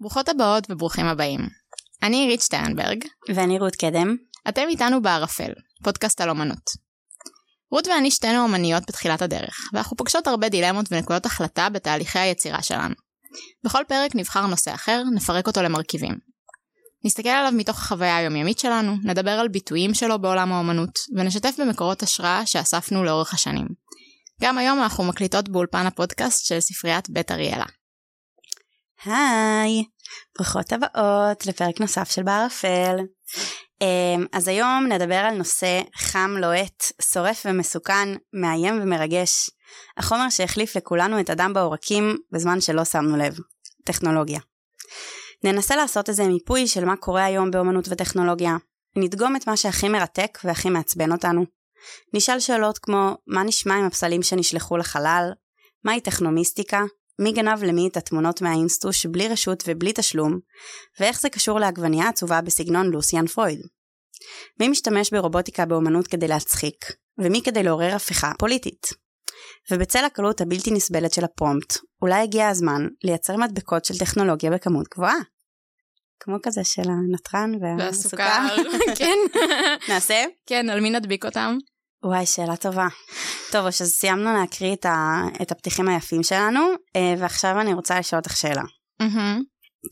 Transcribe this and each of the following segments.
ברוכות הבאות וברוכים הבאים. אני עירית שטיינברג. ואני רות קדם. אתם איתנו בערפל, פודקאסט על אומנות. רות ואני שתינו אומניות בתחילת הדרך, ואנחנו פוגשות הרבה דילמות ונקודות החלטה בתהליכי היצירה שלנו. בכל פרק נבחר נושא אחר, נפרק אותו למרכיבים. נסתכל עליו מתוך החוויה היומיומית שלנו, נדבר על ביטויים שלו בעולם האומנות, ונשתף במקורות השראה שאספנו לאורך השנים. גם היום אנחנו מקליטות באולפן הפודקאסט של ספריית בית אריאלה. היי, ברוכות הבאות לפרק נוסף של בערפל. אמ, אז היום נדבר על נושא חם, לוהט, שורף ומסוכן, מאיים ומרגש. החומר שהחליף לכולנו את הדם בעורקים בזמן שלא שמנו לב. טכנולוגיה. ננסה לעשות איזה מיפוי של מה קורה היום באמנות וטכנולוגיה. נדגום את מה שהכי מרתק והכי מעצבן אותנו. נשאל שאלות כמו מה נשמע עם הפסלים שנשלחו לחלל? מהי טכנומיסטיקה? מי גנב למי את התמונות מהאינסטוש בלי רשות ובלי תשלום, ואיך זה קשור לעגבנייה עצובה בסגנון לוסיאן פרויד. מי משתמש ברובוטיקה באומנות כדי להצחיק, ומי כדי לעורר הפיכה פוליטית. ובצל הקלות הבלתי נסבלת של הפרומפט, אולי הגיע הזמן לייצר מדבקות של טכנולוגיה בכמות גבוהה. כמו כזה של הנתרן והסוכר. כן. נעשה? כן, על מי נדביק אותם? וואי, שאלה טובה. טוב, אז סיימנו להקריא את, ה, את הפתיחים היפים שלנו, אה, ועכשיו אני רוצה לשאול אותך שאלה. Mm-hmm.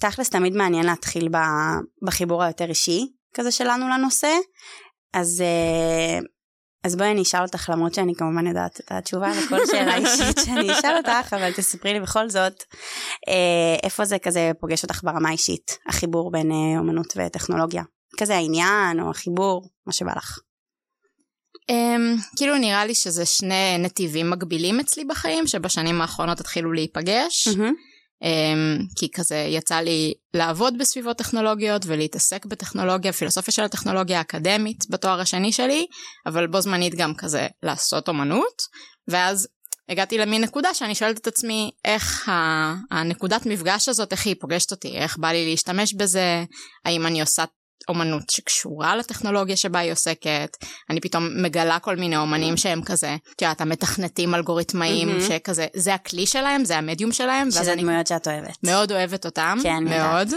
תכלס תמיד מעניין להתחיל ב, בחיבור היותר אישי כזה שלנו לנושא, אז, אה, אז בואי אני אשאל אותך, למרות שאני כמובן יודעת את התשובה לכל שאלה אישית שאני אשאל אותך, אבל תספרי לי בכל זאת, אה, איפה זה כזה פוגש אותך ברמה האישית, החיבור בין אומנות וטכנולוגיה. כזה העניין או החיבור, מה שבא לך. Um, כאילו נראה לי שזה שני נתיבים מקבילים אצלי בחיים שבשנים האחרונות התחילו להיפגש. Mm-hmm. Um, כי כזה יצא לי לעבוד בסביבות טכנולוגיות ולהתעסק בטכנולוגיה, פילוסופיה של הטכנולוגיה האקדמית בתואר השני שלי, אבל בו זמנית גם כזה לעשות אומנות, ואז הגעתי למין נקודה שאני שואלת את עצמי איך הנקודת מפגש הזאת, איך היא פוגשת אותי, איך בא לי להשתמש בזה, האם אני עושה אומנות שקשורה לטכנולוגיה שבה היא עוסקת, אני פתאום מגלה כל מיני אומנים שהם כזה, את יודעת, המתכנתים אלגוריתמאים, mm-hmm. שכזה, זה הכלי שלהם, זה המדיום שלהם. שזה דמויות שאת אוהבת. מאוד אוהבת אותם, כן, מאוד.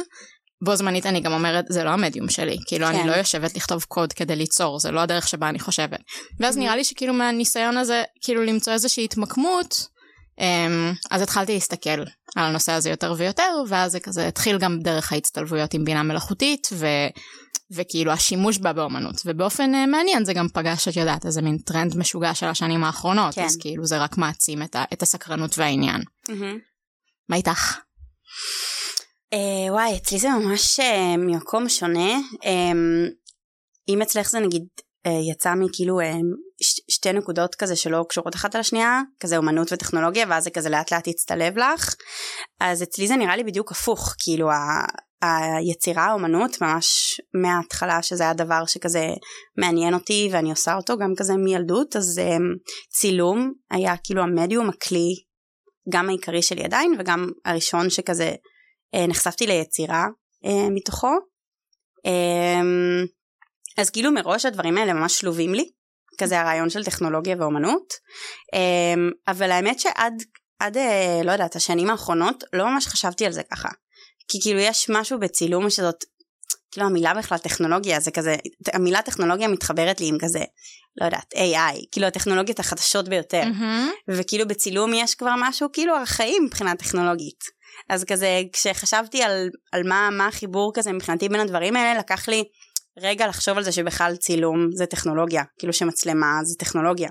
בו זמנית אני גם אומרת, זה לא המדיום שלי, כאילו כן. אני לא יושבת לכתוב קוד כדי ליצור, זה לא הדרך שבה אני חושבת. ואז mm-hmm. נראה לי שכאילו מהניסיון הזה, כאילו למצוא איזושהי התמקמות, אז התחלתי להסתכל על הנושא הזה יותר ויותר, ואז זה כזה התחיל גם דרך ההצטלבויות עם בינה מלאכותית, ו... וכאילו השימוש בה באומנות, ובאופן uh, מעניין זה גם פגש, את יודעת, איזה מין טרנד משוגע של השנים האחרונות, כן. אז כאילו זה רק מעצים את, ה... את הסקרנות והעניין. Mm-hmm. מה איתך? Uh, וואי, אצלי זה ממש uh, ממקום שונה. Um, אם אצלך זה נגיד uh, יצא מכאילו uh, ש- שתי נקודות כזה שלא קשורות אחת על השנייה, כזה אומנות וטכנולוגיה, ואז זה כזה לאט לאט יצטלב לך. אז אצלי זה נראה לי בדיוק הפוך, כאילו היצירה האומנות ממש מההתחלה שזה היה דבר שכזה מעניין אותי ואני עושה אותו גם כזה מילדות אז um, צילום היה כאילו המדיום הכלי גם העיקרי שלי עדיין וגם הראשון שכזה uh, נחשפתי ליצירה uh, מתוכו um, אז כאילו מראש הדברים האלה ממש שלובים לי כזה הרעיון של טכנולוגיה ואומנות um, אבל האמת שעד עד uh, לא יודעת השנים האחרונות לא ממש חשבתי על זה ככה כי כאילו יש משהו בצילום שזאת, כאילו המילה בכלל טכנולוגיה זה כזה, המילה טכנולוגיה מתחברת לי עם כזה, לא יודעת, AI, כאילו הטכנולוגיות החדשות ביותר, mm-hmm. וכאילו בצילום יש כבר משהו כאילו ארכאי מבחינה טכנולוגית. אז כזה כשחשבתי על, על מה, מה החיבור כזה מבחינתי בין הדברים האלה לקח לי רגע לחשוב על זה שבכלל צילום זה טכנולוגיה, כאילו שמצלמה זה טכנולוגיה.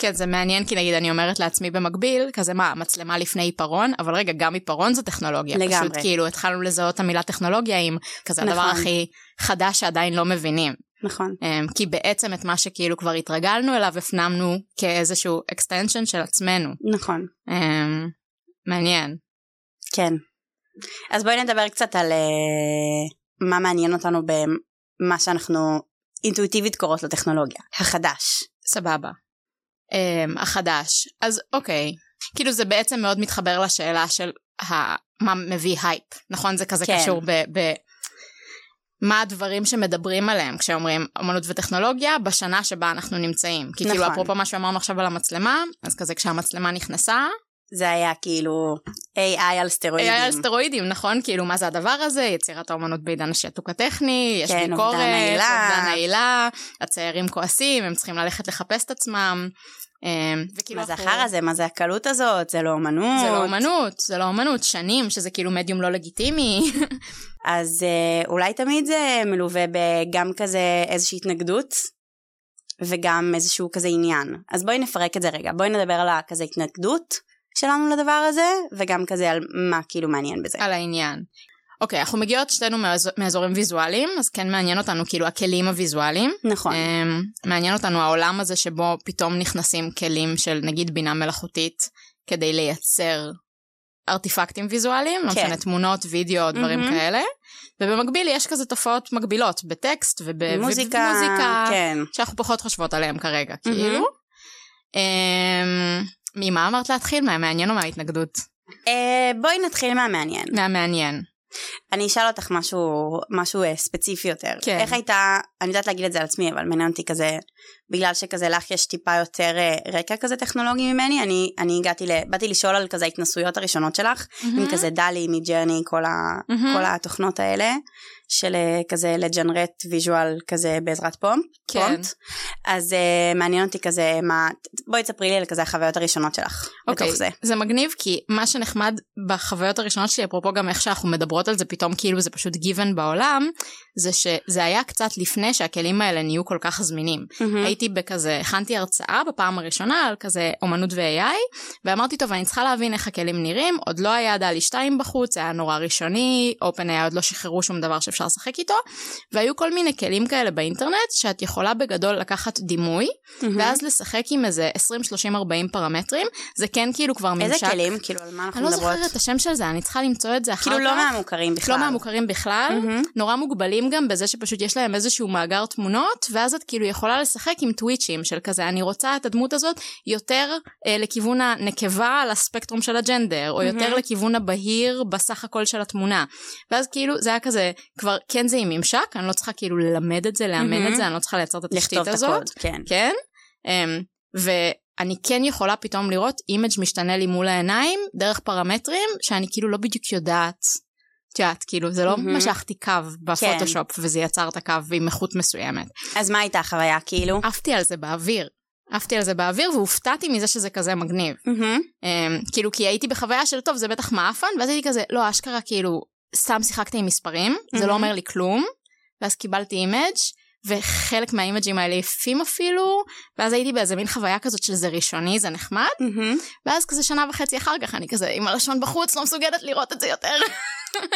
כן, זה מעניין, כי נגיד אני אומרת לעצמי במקביל, כזה מה, מצלמה לפני עיפרון, אבל רגע, גם עיפרון זה טכנולוגיה. לגמרי. פשוט כאילו התחלנו לזהות את המילה טכנולוגיה עם כזה נכון. הדבר הכי חדש שעדיין לא מבינים. נכון. Um, כי בעצם את מה שכאילו כבר התרגלנו אליו, הפנמנו כאיזשהו extension של עצמנו. נכון. Um, מעניין. כן. אז בואי נדבר קצת על uh, מה מעניין אותנו במה שאנחנו אינטואיטיבית קוראות לו טכנולוגיה, החדש. סבבה. um, החדש. אז אוקיי, כאילו זה בעצם מאוד מתחבר לשאלה של ה... מה מביא הייפ, נכון? זה כזה כן. קשור ב... ב... מה הדברים שמדברים עליהם כשאומרים אמנות וטכנולוגיה בשנה שבה אנחנו נמצאים. כי כאילו, נכון. כאילו אפרופו מה שאמרנו עכשיו על המצלמה, אז כזה כשהמצלמה נכנסה, זה היה כאילו AI על סטרואידים. AI על סטרואידים, נכון? כאילו, מה זה הדבר הזה? יצירת האומנות בעידן השעתוק הטכני, יש כן, ביקורת, אובדן נעילה, הצעירים כועסים, הם צריכים ללכת לחפש את עצמם. אמ, וכאילו מה זה החרא הזה? מה זה הקלות הזאת? זה לא אומנות. זה לא אומנות, זה לא אומנות, שנים שזה כאילו מדיום לא לגיטימי. אז אה, אולי תמיד זה מלווה בגם כזה איזושהי התנגדות וגם איזשהו כזה עניין. אז בואי נפרק את זה רגע, בואי נדבר על הכזה התנגדות שלנו לדבר הזה וגם כזה על מה כאילו מעניין בזה. על העניין. אוקיי, אנחנו מגיעות שתינו מאזור, מאזורים ויזואליים, אז כן מעניין אותנו כאילו הכלים הוויזואליים. נכון. אמ, מעניין אותנו העולם הזה שבו פתאום נכנסים כלים של נגיד בינה מלאכותית כדי לייצר ארטיפקטים ויזואליים, לא כן. משנה תמונות, וידאו, דברים מהמם. כאלה. ובמקביל יש כזה תופעות מקבילות בטקסט ובמוזיקה, מוזיקה, כן. שאנחנו פחות חושבות עליהם כרגע, מהמם. כאילו. אמ, ממה אמרת להתחיל? מהמעניין או מההתנגדות? אה, בואי נתחיל מהמעניין. מהמעניין. אני אשאל אותך משהו, משהו אה, ספציפי יותר. כן. איך הייתה, אני יודעת להגיד את זה על עצמי, אבל מעניין אותי כזה, בגלל שכזה לך יש טיפה יותר אה, רקע כזה טכנולוגי ממני, אני, אני הגעתי, ל, באתי לשאול על כזה ההתנסויות הראשונות שלך, עם כזה דאלי, Midjourney, כל, ה, מהמם. כל התוכנות האלה, של אה, כזה ל generate visual כזה בעזרת פרומפ. כן. prompt. אז uh, מעניין אותי כזה מה, בואי תספרי לי על כזה החוויות הראשונות שלך. אוקיי, בתוך זה. זה מגניב כי מה שנחמד בחוויות הראשונות שלי, אפרופו גם איך שאנחנו מדברות על זה פתאום כאילו זה פשוט גיוון בעולם, זה שזה היה קצת לפני שהכלים האלה נהיו כל כך זמינים. מהמם. הייתי בכזה, הכנתי הרצאה בפעם הראשונה על כזה אומנות ו-AI, ואמרתי, טוב, אני צריכה להבין איך הכלים נראים, עוד לא היה דלי 2 בחוץ, היה נורא ראשוני, OpenAI עוד לא שחררו שום דבר שאפשר לשחק איתו, והיו כל מיני כלים כאלה באינטרנט, שאת יכולה בגדול לקחת דימוי, מהמם. ואז לשחק עם איזה 20, 30, 40 פרמטרים, זה כן כאילו כבר ממשק. איזה כלים? כאילו על מה אנחנו אני לא מדברות? זוכרת את השם של זה, אני צריכה למצוא את זה אחר כאילו כך. לא מהמוכרים בכלל. לא מהמוכרים בכלל, מהמם. נורא מוגבלים גם בזה שפשוט יש להם איזשהו מאגר תמונות, ואז את כאילו יכולה לשחק עם טוויצ'ים של כזה, אני רוצה את הדמות הזאת יותר אה, לכיוון הנקבה על הספקטרום של הג'נדר, או יותר מהמם. לכיוון הבהיר בסך הכל של התמונה. ואז כאילו זה היה כזה, כבר כן זה עם ממשק, אני לא צריכה כאילו ללמד את זה, לאמן מהמם. את זה, אני לא צריכה לייצר את התשתית לכתוב את הזאת. הקוד, כן. כן? Um, ואני כן יכולה פתאום לראות image משתנה לי מול העיניים דרך פרמטרים שאני כאילו לא בדיוק יודעת. את יודעת, כאילו זה לא מהמם. משכתי קו בפוטושופ וזה יצר את הקו עם איכות מסוימת. אז מה הייתה החוויה כאילו? עפתי על זה באוויר. עפתי על זה באוויר והופתעתי מזה שזה כזה מגניב. מהמם. Um, כאילו כי הייתי בחוויה של טוב זה בטח מעפן ואז הייתי כזה לא אשכרה כאילו סתם שיחקתי עם מספרים זה מהמם. לא אומר לי כלום ואז קיבלתי image וחלק מהאימג'ים האלה יפים אפילו ואז הייתי באיזה מין חוויה כזאת של זה ראשוני זה נחמד מהמם. ואז כזה שנה וחצי אחר כך אני כזה עם הלשון בחוץ לא מסוגלת לראות את זה יותר.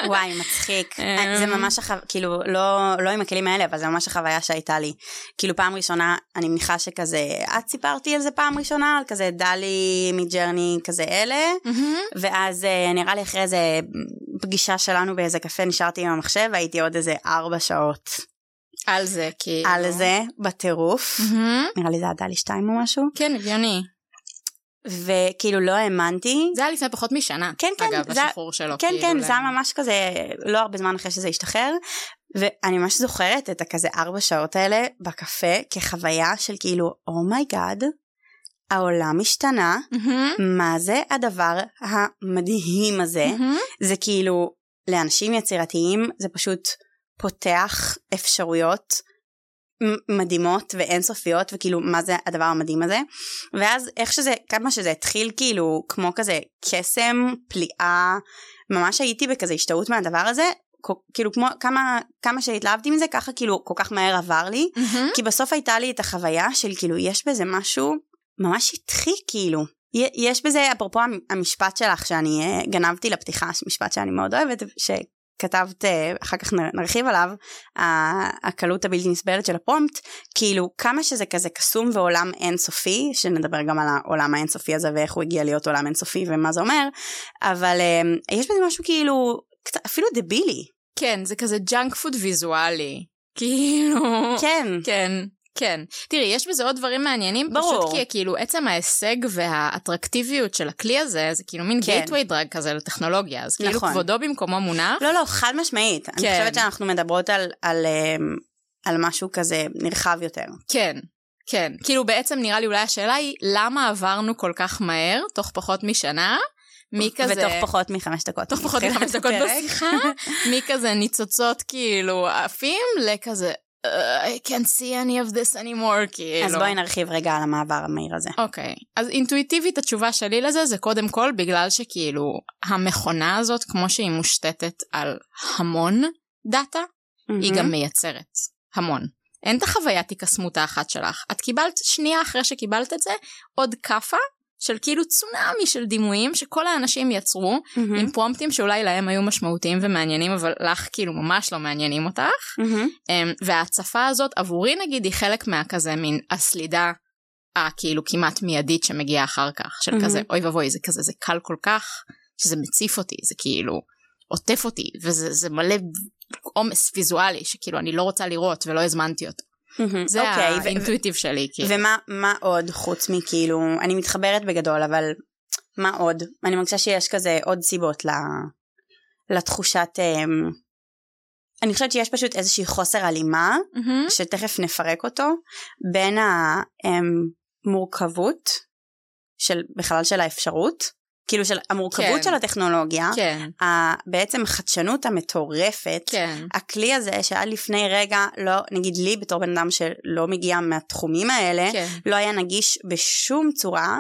וואי, מצחיק. אמ. זה ממש, החו... כאילו, לא, לא עם הכלים האלה, אבל זה ממש החוויה שהייתה לי. כאילו, פעם ראשונה, אני מניחה שכזה, את סיפרתי על זה פעם ראשונה, על כזה דאלי Midjourney, כזה אלה, ואז אה, נראה לי אחרי איזה פגישה שלנו באיזה קפה, נשארתי עם המחשב, והייתי עוד איזה ארבע שעות על זה כאילו. על זה, בטירוף. נראה לי זה היה דאלי שתיים או משהו. כן הגיוני. וכאילו, לא האמנתי. זה היה לפני פחות משנה. כן, כן, אגב זה- השחרור שלו. כן, כאילו, כן, ל- זה היה ממש כזה, לא הרבה זמן אחרי שזה השתחרר, ואני ממש זוכרת את הכזה ארבע שעות האלה בקפה כחוויה של כאילו, oh my god, העולם השתנה, מהמם. מה זה הדבר המדהים הזה? מהמם. זה כאילו, לאנשים יצירתיים זה פשוט פותח אפשרויות מדהימות ואינסופיות וכאילו מה זה הדבר המדהים הזה ואז איך שזה כמה שזה התחיל כאילו כמו כזה קסם פליאה ממש הייתי בכזה השתאות מהדבר הזה כאילו כמו כמה כמה שהתלהבתי מזה ככה כאילו כל כך מהר עבר לי מהמם. כי בסוף הייתה לי את החוויה של כאילו יש בזה משהו ממש שטחי כאילו. יש בזה אפרופו המ- המשפט שלך שאני אה, גנבתי לפתיחה משפט שאני מאוד אוהבת שכתבת אה, אחר כך נרחיב עליו הקלות הבלתי נסבלת של הפרומפט כאילו כמה שזה כזה קסום ועולם אינסופי שנדבר גם על העולם האינסופי הזה ואיך הוא הגיע להיות עולם אינסופי ומה זה אומר אבל אה, יש בזה משהו כאילו אפילו דבילי. כן, זה כזה ג'אנק פוד ויזואלי. כאילו... כן. כן, כן. תראי, יש בזה עוד דברים מעניינים, ברור. פשוט כי כאילו עצם ההישג והאטרקטיביות של הכלי הזה, זה כאילו מין כן. גייטווי דרג כזה לטכנולוגיה, אז כאילו נכון. כבודו במקומו מונח. לא, לא, חד משמעית. אני כן. חושבת שאנחנו מדברות על, על, אמ, על משהו כזה נרחב יותר. כן, כן, כאילו בעצם נראה לי אולי השאלה היא, למה עברנו כל כך מהר, תוך פחות משנה, מי כזה... ותוך פחות מחמש דקות. תוך פחות מחמש דקות בשיחה, מי כזה ניצוצות כאילו עפים, לכזה, uh, I can't see any of this anymore, כאילו. אז בואי נרחיב רגע על המעבר המהיר הזה. אוקיי, okay. אז אינטואיטיבית התשובה שלי לזה זה קודם כל בגלל שכאילו המכונה הזאת, כמו שהיא מושתתת על המון דאטה, mm-hmm. היא גם מייצרת המון. אין את החוויית הקסמות האחת שלך. את קיבלת שנייה אחרי שקיבלת את זה, עוד כאפה של כאילו צונאמי של דימויים שכל האנשים יצרו mm-hmm. עם פרומפטים שאולי להם היו משמעותיים ומעניינים אבל לך כאילו ממש לא מעניינים אותך mm-hmm. וההצפה הזאת עבורי נגיד היא חלק מהכזה מין הסלידה הכאילו כמעט מיידית שמגיעה אחר כך של mm-hmm. כזה אוי ואבוי זה כזה זה קל כל כך שזה מציף אותי זה כאילו עוטף אותי וזה מלא עומס ויזואלי שכאילו אני לא רוצה לראות ולא הזמנתי אותו. זה okay, אוקיי, האינטואיטיב שלי. כאילו. ומה עוד חוץ מכאילו, אני מתחברת בגדול, אבל מה עוד? אני מרגישה שיש כזה עוד סיבות לתחושת... Um, אני חושבת שיש פשוט איזושהי חוסר הלימה, mm-hmm. שתכף נפרק אותו, בין המורכבות של, בכלל של האפשרות, כאילו של המורכבות כן. של הטכנולוגיה, כן. ה, בעצם החדשנות המטורפת, כן. הכלי הזה שעד לפני רגע, לא, נגיד לי בתור בן אדם שלא מגיע מהתחומים האלה, כן. לא היה נגיש בשום צורה,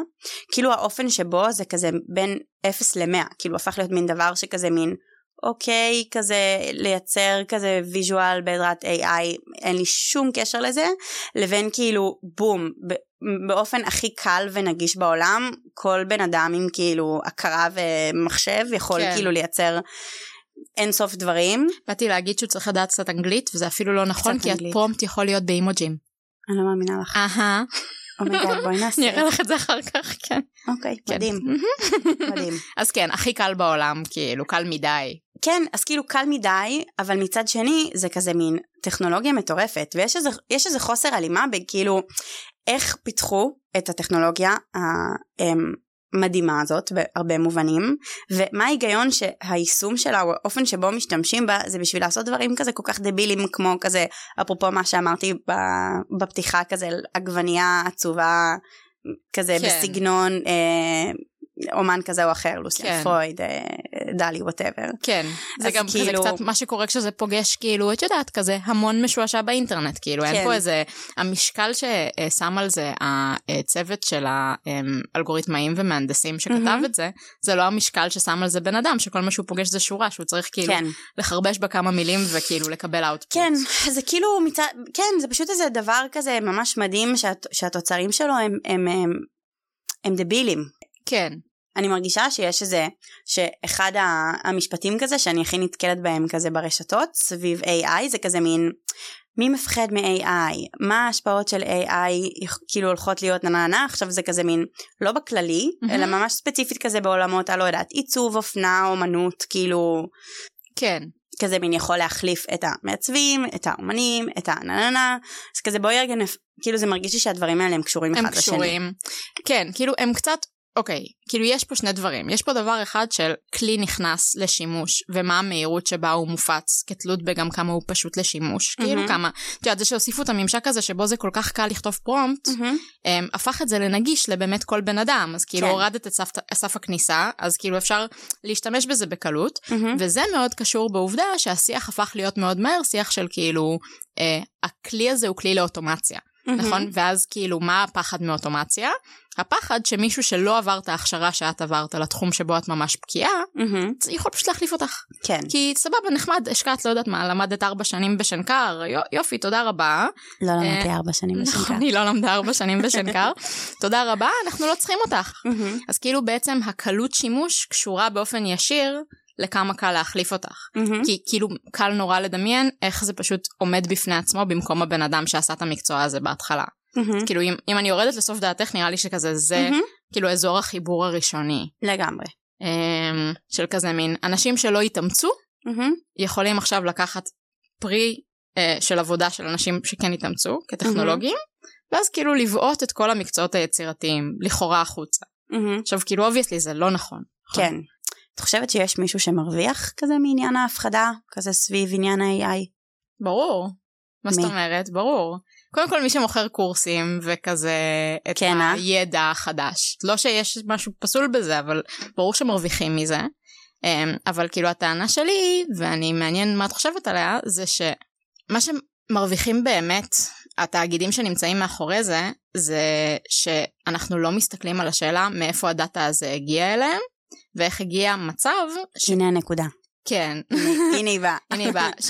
כאילו האופן שבו זה כזה בין 0 ל-100, כאילו הפך להיות מין דבר שכזה מין אוקיי, כזה לייצר כזה visual בעזרת AI, אין לי שום קשר לזה, לבין כאילו בום, באופן הכי קל ונגיש בעולם, כל בן אדם עם כאילו הכרה ומחשב יכול כן. כאילו לייצר אין סוף דברים. באתי להגיד שהוא צריך לדעת קצת אנגלית, וזה אפילו לא נכון, כי הפרומפט יכול להיות באימוג'ים. אני לא מאמינה לך. אהה. oh my god בואי נעשה. נראה לך את זה אחר כך, כן. אוקיי, מדהים. מדהים. אז כן, הכי קל בעולם, כאילו, קל מדי. כן, אז כאילו קל מדי, אבל מצד שני זה כזה מין טכנולוגיה מטורפת, ויש איזה, איזה חוסר הלימה בכאילו איך פיתחו את הטכנולוגיה המדהימה הזאת בהרבה מובנים, ומה ההיגיון שהיישום שלה או האופן שבו משתמשים בה זה בשביל לעשות דברים כזה כל כך דבילים כמו כזה, אפרופו מה שאמרתי בפתיחה כזה, עגבנייה עצובה כזה כן. בסגנון אה, אומן כזה או אחר, לוסיאן כן. פרויד, אה, דלי, whatever. כן, זה גם כאילו... כזה קצת מה שקורה כשזה פוגש, כאילו, את יודעת, כזה המון משועשע באינטרנט, כאילו, כן. אין פה איזה, המשקל ששם על זה הצוות של האלגוריתמאים ומהנדסים שכתב mm-hmm. את זה, זה לא המשקל ששם על זה בן אדם, שכל מה שהוא פוגש זה שורה, שהוא צריך כאילו כן. לחרבש בה כמה מילים וכאילו לקבל אאוטפוט. כן, זה כאילו, מצד, כן, זה פשוט איזה דבר כזה ממש מדהים שהת, שהתוצרים שלו הם, הם, הם, הם דבילים. כן. אני מרגישה שיש איזה, שאחד המשפטים כזה שאני הכי נתקלת בהם כזה ברשתות סביב AI זה כזה מין מי מפחד מ-AI מה ההשפעות של AI כאילו הולכות להיות נה נה עכשיו זה כזה מין לא בכללי mm-hmm. אלא ממש ספציפית כזה בעולמות הלא יודעת עיצוב אופנה אומנות כאילו כן כזה מין יכול להחליף את המעצבים את האומנים את הנה נה נה אז כזה בואי רגע נפ... כאילו זה מרגיש לי שהדברים האלה הם קשורים הם אחד קשורים. לשני. כן כאילו הם קצת אוקיי, כאילו יש פה שני דברים. יש פה דבר אחד של כלי נכנס לשימוש, ומה המהירות שבה הוא מופץ, כתלות בגם כמה הוא פשוט לשימוש. Mm-hmm. כאילו כמה, את יודעת, זה שהוסיפו את הממשק הזה שבו זה כל כך קל לכתוב פרומפט, mm-hmm. um, הפך את זה לנגיש לבאמת כל בן אדם. אז כאילו כן. הורדת את סף, סף הכניסה, אז כאילו אפשר להשתמש בזה בקלות, mm-hmm. וזה מאוד קשור בעובדה שהשיח הפך להיות מאוד מהר, שיח של כאילו, uh, הכלי הזה הוא כלי לאוטומציה. Mm-hmm. נכון? ואז כאילו, מה הפחד מאוטומציה? הפחד שמישהו שלא עבר את ההכשרה שאת עברת לתחום שבו את ממש בקיאה, mm-hmm. יכול פשוט להחליף אותך. כן. כי סבבה, נחמד, השקעת, לא יודעת מה, למדת ארבע שנים בשנקר, יופי, תודה רבה. לא למדתי אה, ארבע שנים בשנקר. נכון, היא לא למדה ארבע שנים בשנקר. תודה רבה, אנחנו לא צריכים אותך. Mm-hmm. אז כאילו בעצם הקלות שימוש קשורה באופן ישיר לכמה קל להחליף אותך. Mm-hmm. כי כאילו קל נורא לדמיין איך זה פשוט עומד בפני עצמו במקום הבן אדם שעשה את המקצוע הזה בהתחלה. Mm-hmm. כאילו אם, אם אני יורדת לסוף דעתך נראה לי שכזה זה mm-hmm. כאילו אזור החיבור הראשוני. לגמרי. Um, של כזה מין אנשים שלא התאמצו mm-hmm. יכולים עכשיו לקחת פרי uh, של עבודה של אנשים שכן התאמצו כטכנולוגים mm-hmm. ואז כאילו לבעוט את כל המקצועות היצירתיים לכאורה החוצה. Mm-hmm. עכשיו כאילו obviously זה לא נכון. נכון? כן. את חושבת שיש מישהו שמרוויח כזה מעניין ההפחדה כזה סביב עניין ה-AI? ברור. מה זאת אומרת? ברור. קודם כל מי שמוכר קורסים וכזה את כן, אה? הידע החדש. לא שיש משהו פסול בזה, אבל ברור שמרוויחים מזה. אמ, אבל כאילו הטענה שלי, ואני מעניין מה את חושבת עליה, זה שמה שמרוויחים באמת התאגידים שנמצאים מאחורי זה, זה שאנחנו לא מסתכלים על השאלה מאיפה הדאטה הזה הגיע אליהם, ואיך הגיע מצב ש... הנה הנקודה. כן, הנה היא באה. הנה היא באה.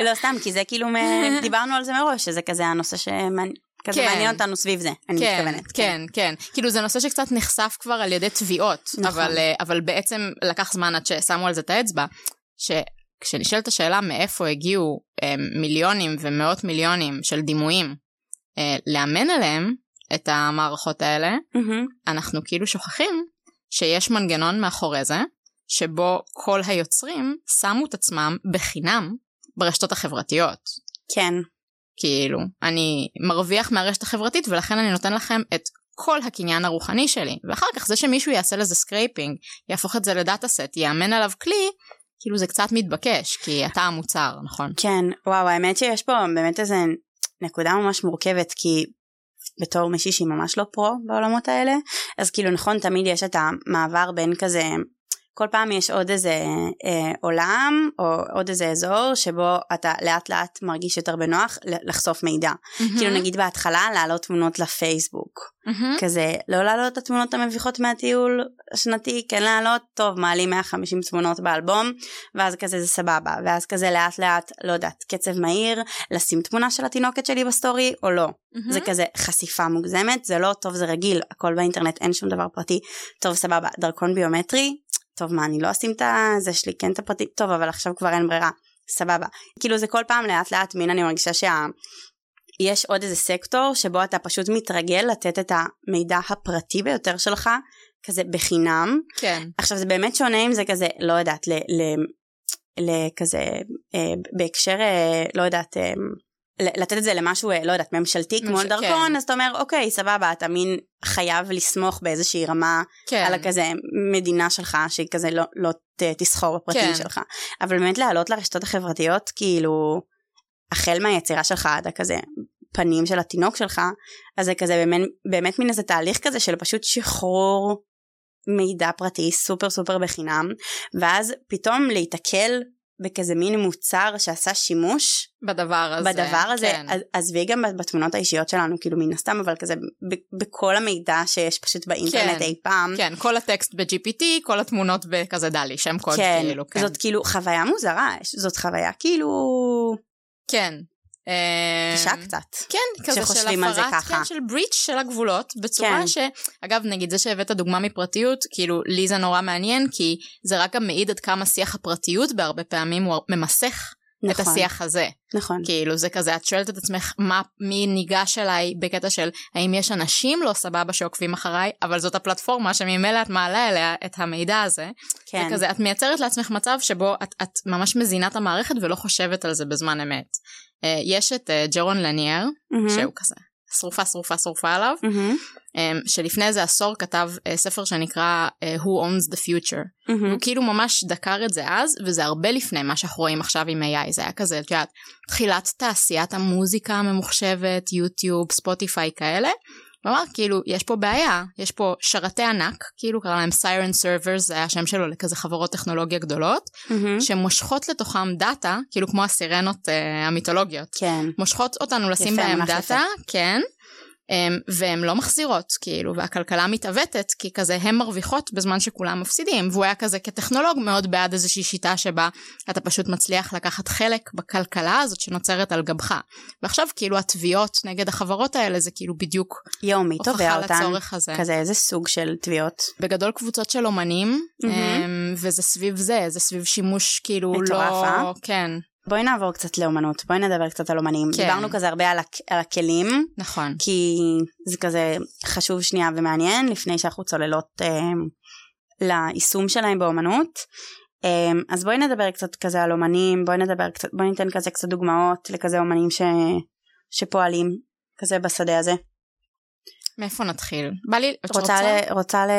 לא סתם, כי זה כאילו, דיברנו על זה מראש, שזה כזה הנושא שמעניין. כזה כן. מעניין אותנו סביב זה, אני כן, מתכוונת. כן, כן. כאילו זה נושא שקצת נחשף כבר על ידי תביעות, נכון. אבל, אה, אבל בעצם לקח זמן עד ששמו על זה את האצבע, שכשנשאלת השאלה מאיפה הגיעו אה, מיליונים ומאות מיליונים של דימויים אה, לאמן עליהם את המערכות האלה. אנחנו כאילו שוכחים שיש מנגנון מאחורי זה, שבו כל היוצרים שמו את עצמם בחינם ברשתות החברתיות. כן, כאילו, אני מרוויח מהרשת החברתית ולכן אני נותן לכם את כל הקניין הרוחני שלי. ואחר כך זה שמישהו יעשה לזה scraping, יהפוך את זה לדאטה סט, יאמן עליו כלי, כאילו זה קצת מתבקש, כי אתה המוצר, נכון? כן, וואו, האמת שיש פה באמת איזה נקודה ממש מורכבת, כי בתור מישהי שהיא ממש לא פרו בעולמות האלה, אז כאילו נכון, תמיד יש את המעבר בין כזה, כל פעם יש עוד איזה אה, עולם, או עוד איזה אזור, שבו אתה לאט לאט מרגיש יותר בנוח לחשוף מידע. כאילו נגיד בהתחלה להעלות תמונות לפייסבוק. מהמם. כזה לא להעלות את התמונות המביכות מהטיול השנתי כן להעלות טוב מעלים 150 תמונות באלבום ואז כזה זה סבבה ואז כזה לאט לאט לא יודעת קצב מהיר לשים תמונה של התינוקת שלי בסטורי או לא מהמם. זה כזה חשיפה מוגזמת זה לא טוב זה רגיל הכל באינטרנט אין שום דבר פרטי טוב סבבה דרכון ביומטרי טוב מה אני לא אשים את זה שלי כן את הפרטי טוב אבל עכשיו כבר אין ברירה. סבבה. כאילו זה כל פעם לאט לאט מין אני מרגישה שה... יש עוד איזה סקטור שבו אתה פשוט מתרגל לתת את המידע הפרטי ביותר שלך כזה בחינם. כן. עכשיו זה באמת שונה אם זה כזה לא יודעת ל... ל... לכזה אה, בהקשר אה, לא יודעת אה, לתת את זה למשהו אה, לא יודעת ממשלתי כמו ממשל- דרכון כן. אז אתה אומר אוקיי סבבה אתה מין חייב לסמוך באיזושהי רמה כן. על הכזה מדינה שלך שהיא כזה לא, לא ת, תסחור בפרטים כן. שלך אבל באמת לעלות לרשתות החברתיות כאילו החל מהיצירה שלך עד הכזה פנים של התינוק שלך אז זה כזה באמת, באמת מין איזה תהליך כזה של פשוט שחרור מידע פרטי סופר סופר בחינם ואז פתאום להיתקל בכזה מין מוצר שעשה שימוש בדבר הזה. בדבר הזה, כן. אז- עזבי גם בתמונות האישיות שלנו, כאילו מן הסתם, אבל כזה ב- בכל המידע שיש פשוט באינטרנט כן, אי פעם. כן, כל הטקסט ב-GPT, כל התמונות בכזה דלי, שם קוד כן, כאילו, כן. זאת כאילו חוויה מוזרה, זאת חוויה כאילו כן. קשה אמ, קצת. כן, כזה של הפרת. כן, של בריץ' של הגבולות, בצורה כן. ש... אגב, נגיד זה שהבאת דוגמה מפרטיות, כאילו, לי זה נורא מעניין, כי זה רק גם מעיד עד כמה שיח הפרטיות בהרבה פעמים הוא ממסך את נכון, השיח הזה. נכון, כאילו, זה כזה, את שואלת את עצמך, מה, מי ניגש אליי בקטע של, האם יש אנשים לא סבבה שעוקבים אחריי, אבל זאת הפלטפורמה שממילא את מעלה אליה את המידע הזה. כן, וכזה, את מייצרת לעצמך מצב שבו את, את ממש מזינה את המערכת ולא חושבת על זה בזמן אמת. אה, יש את אה, ג'רון לניאר, מהמם, שהוא כזה שרופה שרופה שרופה עליו, מהמם, אמ, שלפני איזה עשור כתב אה, ספר שנקרא אה, Who Owns the Future. מהמם, הוא כאילו ממש דקר את זה אז, וזה הרבה לפני מה שאנחנו רואים עכשיו עם AI, זה היה כזה, את יודעת, תחילת תעשיית המוזיקה הממוחשבת, יוטיוב, ספוטיפיי כאלה. אמר כאילו יש פה בעיה יש פה שרתי ענק כאילו קרא להם siren servers זה היה השם שלו לכזה חברות טכנולוגיה גדולות מהמם, שמושכות לתוכם דאטה כאילו כמו הסירנות uh, המיתולוגיות. כן, מושכות אותנו לשים יפה, בהם דאטה, יפה. כן, והן לא מחזירות, כאילו, והכלכלה מתעוותת, כי כזה הן מרוויחות בזמן שכולם מפסידים, והוא היה כזה כטכנולוג מאוד בעד איזושהי שיטה שבה אתה פשוט מצליח לקחת חלק בכלכלה הזאת שנוצרת על גבך. ועכשיו כאילו התביעות נגד החברות האלה זה כאילו בדיוק יואו, מי תובע אותן? הזה. כזה איזה סוג של תביעות? בגדול קבוצות של אומנים, um, וזה סביב זה, זה סביב שימוש כאילו מטורף, לא... אה? כן, בואי נעבור קצת לאומנות, בואי נדבר קצת על אומנים. כן. דיברנו כזה הרבה על הכ- על הכלים, נכון. כי זה כזה חשוב שנייה ומעניין לפני שאנחנו צוללות אה, ליישום שלהם באומנות. אה, אז בואי נדבר קצת כזה על אומנים, בואי נדבר קצת, בואי ניתן כזה קצת דוגמאות לכזה אומנים ש, שפועלים כזה בשדה הזה. מאיפה נתחיל? בא לי, את רוצה, ל, רוצה ל,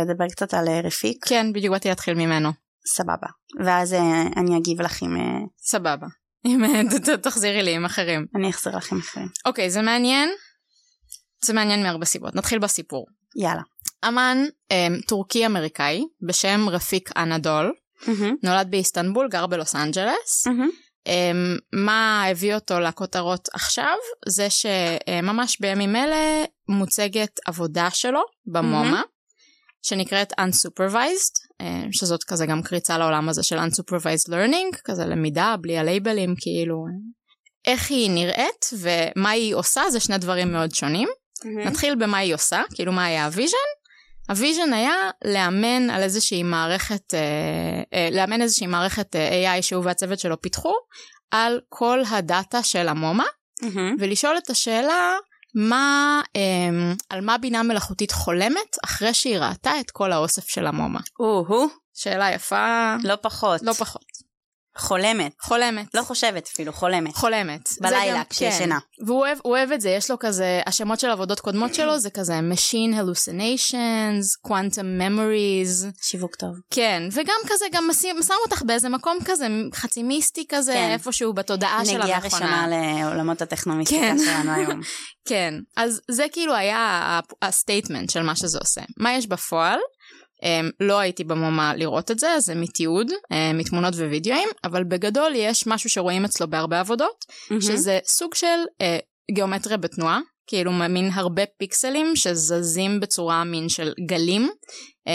לדבר קצת על אה, רפיק? כן, בדיוק באתי להתחיל ממנו. סבבה. ואז אה, אני אגיב לך עם... אה, סבבה. אם אה, תחזירי לי עם אחרים. אני אחזיר לך עם אחרים. אוקיי, זה מעניין. זה מעניין מהרבה סיבות. נתחיל בסיפור. יאללה. אמן אמ, טורקי אמריקאי בשם רפיק אנדול, נולד באיסטנבול, גר בלוס אנג'לס. אמ, מה הביא אותו לכותרות עכשיו? זה שממש בימים אלה מוצגת עבודה שלו במומה, שנקראת Unsupervised, אמ, שזאת כזה גם קריצה לעולם הזה של Unsupervised Learning, כזה למידה בלי הלייבלים, כאילו... איך היא נראית ומה היא עושה זה שני דברים מאוד שונים. מהמם. נתחיל במה היא עושה, כאילו מה היה ה vision. ה vision היה לאמן על איזושהי מערכת, אה, אה, לאמן איזושהי מערכת אה, AI שהוא והצוות שלו פיתחו, על כל הדאטה של המומה, מהמם. ולשאול את השאלה מה, אה, על מה בינה מלאכותית חולמת אחרי שהיא ראתה את כל האוסף של המומה. או-הו, שאלה יפה, לא פחות. לא פחות. חולמת. חולמת. לא חושבת אפילו, חולמת. חולמת. בלילה, כשישנה. כן. והוא אוהב, אוהב את זה, יש לו כזה, השמות של עבודות קודמות שלו זה כזה Machine Hallucinations, Quantum Memories, שיווק טוב. כן. וגם כזה, גם שם אותך באיזה מקום כזה חצי מיסטי כזה, כן. איפשהו בתודעה של נגיעה המכונה. ראשונה לעולמות הטכנומיסטיקה כן. שלנו היום. כן, אז זה כאילו היה ה statement של מה שזה עושה. מה יש בפועל? Um, לא הייתי במומה לראות את זה, זה מתיעוד, um, מתמונות ווידאוים, אבל בגדול יש משהו שרואים אצלו בהרבה עבודות, שזה סוג של uh, גיאומטריה בתנועה, כאילו מין הרבה פיקסלים שזזים בצורה מין של גלים, um,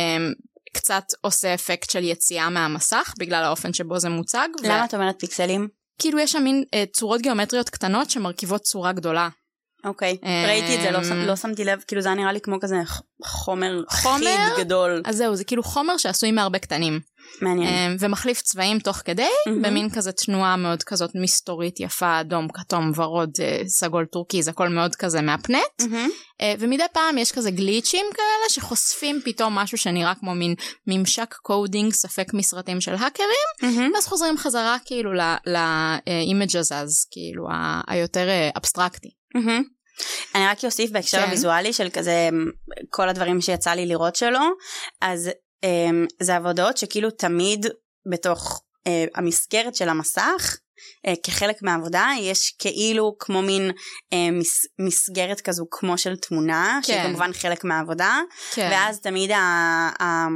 קצת עושה אפקט של יציאה מהמסך בגלל האופן שבו זה מוצג. ו- למה את אומרת פיקסלים? כאילו יש שם מין uh, צורות גיאומטריות קטנות שמרכיבות צורה גדולה. אוקיי. אמ, ראיתי את זה, לא לא שמתי לב, כאילו זה היה נראה לי כמו כזה חומר חומר? חיד גדול. אז זהו, זה כאילו חומר שעשוי מהרבה קטנים. מעניין. אמ, ומחליף צבעים תוך כדי. במין כזה תנועה מאוד כזאת מסתורית יפה, אדום, כתום, ורוד, אה, סגול טורקי, זה הכל מאוד כזה מהפנט. אה, ומדי פעם יש כזה glitch ים כאלה שחושפים פתאום משהו שנראה כמו מין ממשק coding, ספק מסרטים של האקרים. ואז חוזרים חזרה כאילו ל image הזז, כאילו היותר אה, אבסטרקטי. אני רק אוסיף בהקשר כן. הוויזואלי של כזה כל הדברים שיצא לי לראות שלו, אז אמ, זה עבודות שכאילו תמיד בתוך אה, המסגרת של המסך, אה, כחלק מהעבודה יש כאילו כמו מין אה, מס, מסגרת כזו כמו של תמונה, שהיא כן. כמובן חלק מהעבודה, כן. ואז תמיד ה... ה, ה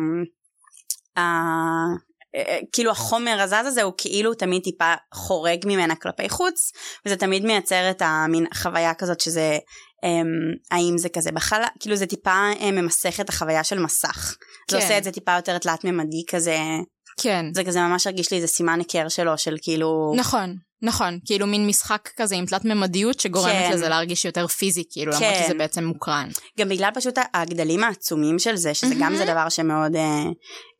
אה, כאילו החומר הזז הזה הוא כאילו תמיד טיפה חורג ממנה כלפי חוץ וזה תמיד מייצר את המין חוויה כזאת שזה אמ, האם זה כזה בחלל כאילו זה טיפה אה, ממסך את החוויה של מסך זה כן. עושה את זה טיפה יותר תלת ממדי כזה כן. זה כזה ממש הרגיש לי איזה סימן היכר שלו של כאילו נכון, נכון, כאילו מין משחק כזה עם תלת ממדיות שגורמת כן. לזה להרגיש יותר פיזי, כאילו, למרות כן. שזה בעצם מוקרן. גם בגלל פשוט הגדלים העצומים של זה, שזה גם מהמם. זה דבר שמאוד אה,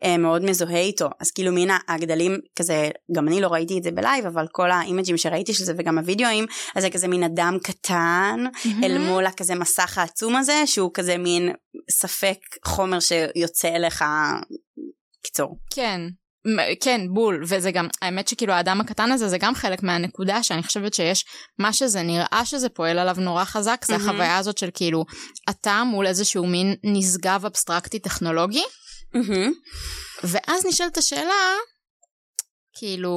אה, מאוד מזוהה איתו. אז כאילו מן הגדלים כזה, גם אני לא ראיתי את זה ב live, אבל כל ה image ים שראיתי של זה וגם הווידאוים, אז זה כזה מין אדם קטן, אל מול הכזה מסך העצום הזה, שהוא כזה מין ספק חומר שיוצא אליך, קיצור. כן. כן, בול, וזה גם, האמת שכאילו האדם הקטן הזה זה גם חלק מהנקודה שאני חושבת שיש מה שזה נראה שזה פועל עליו נורא חזק, זה מהמם. החוויה הזאת של כאילו, אתה מול איזשהו מין נשגב אבסטרקטי טכנולוגי, ואז נשאלת השאלה, כאילו,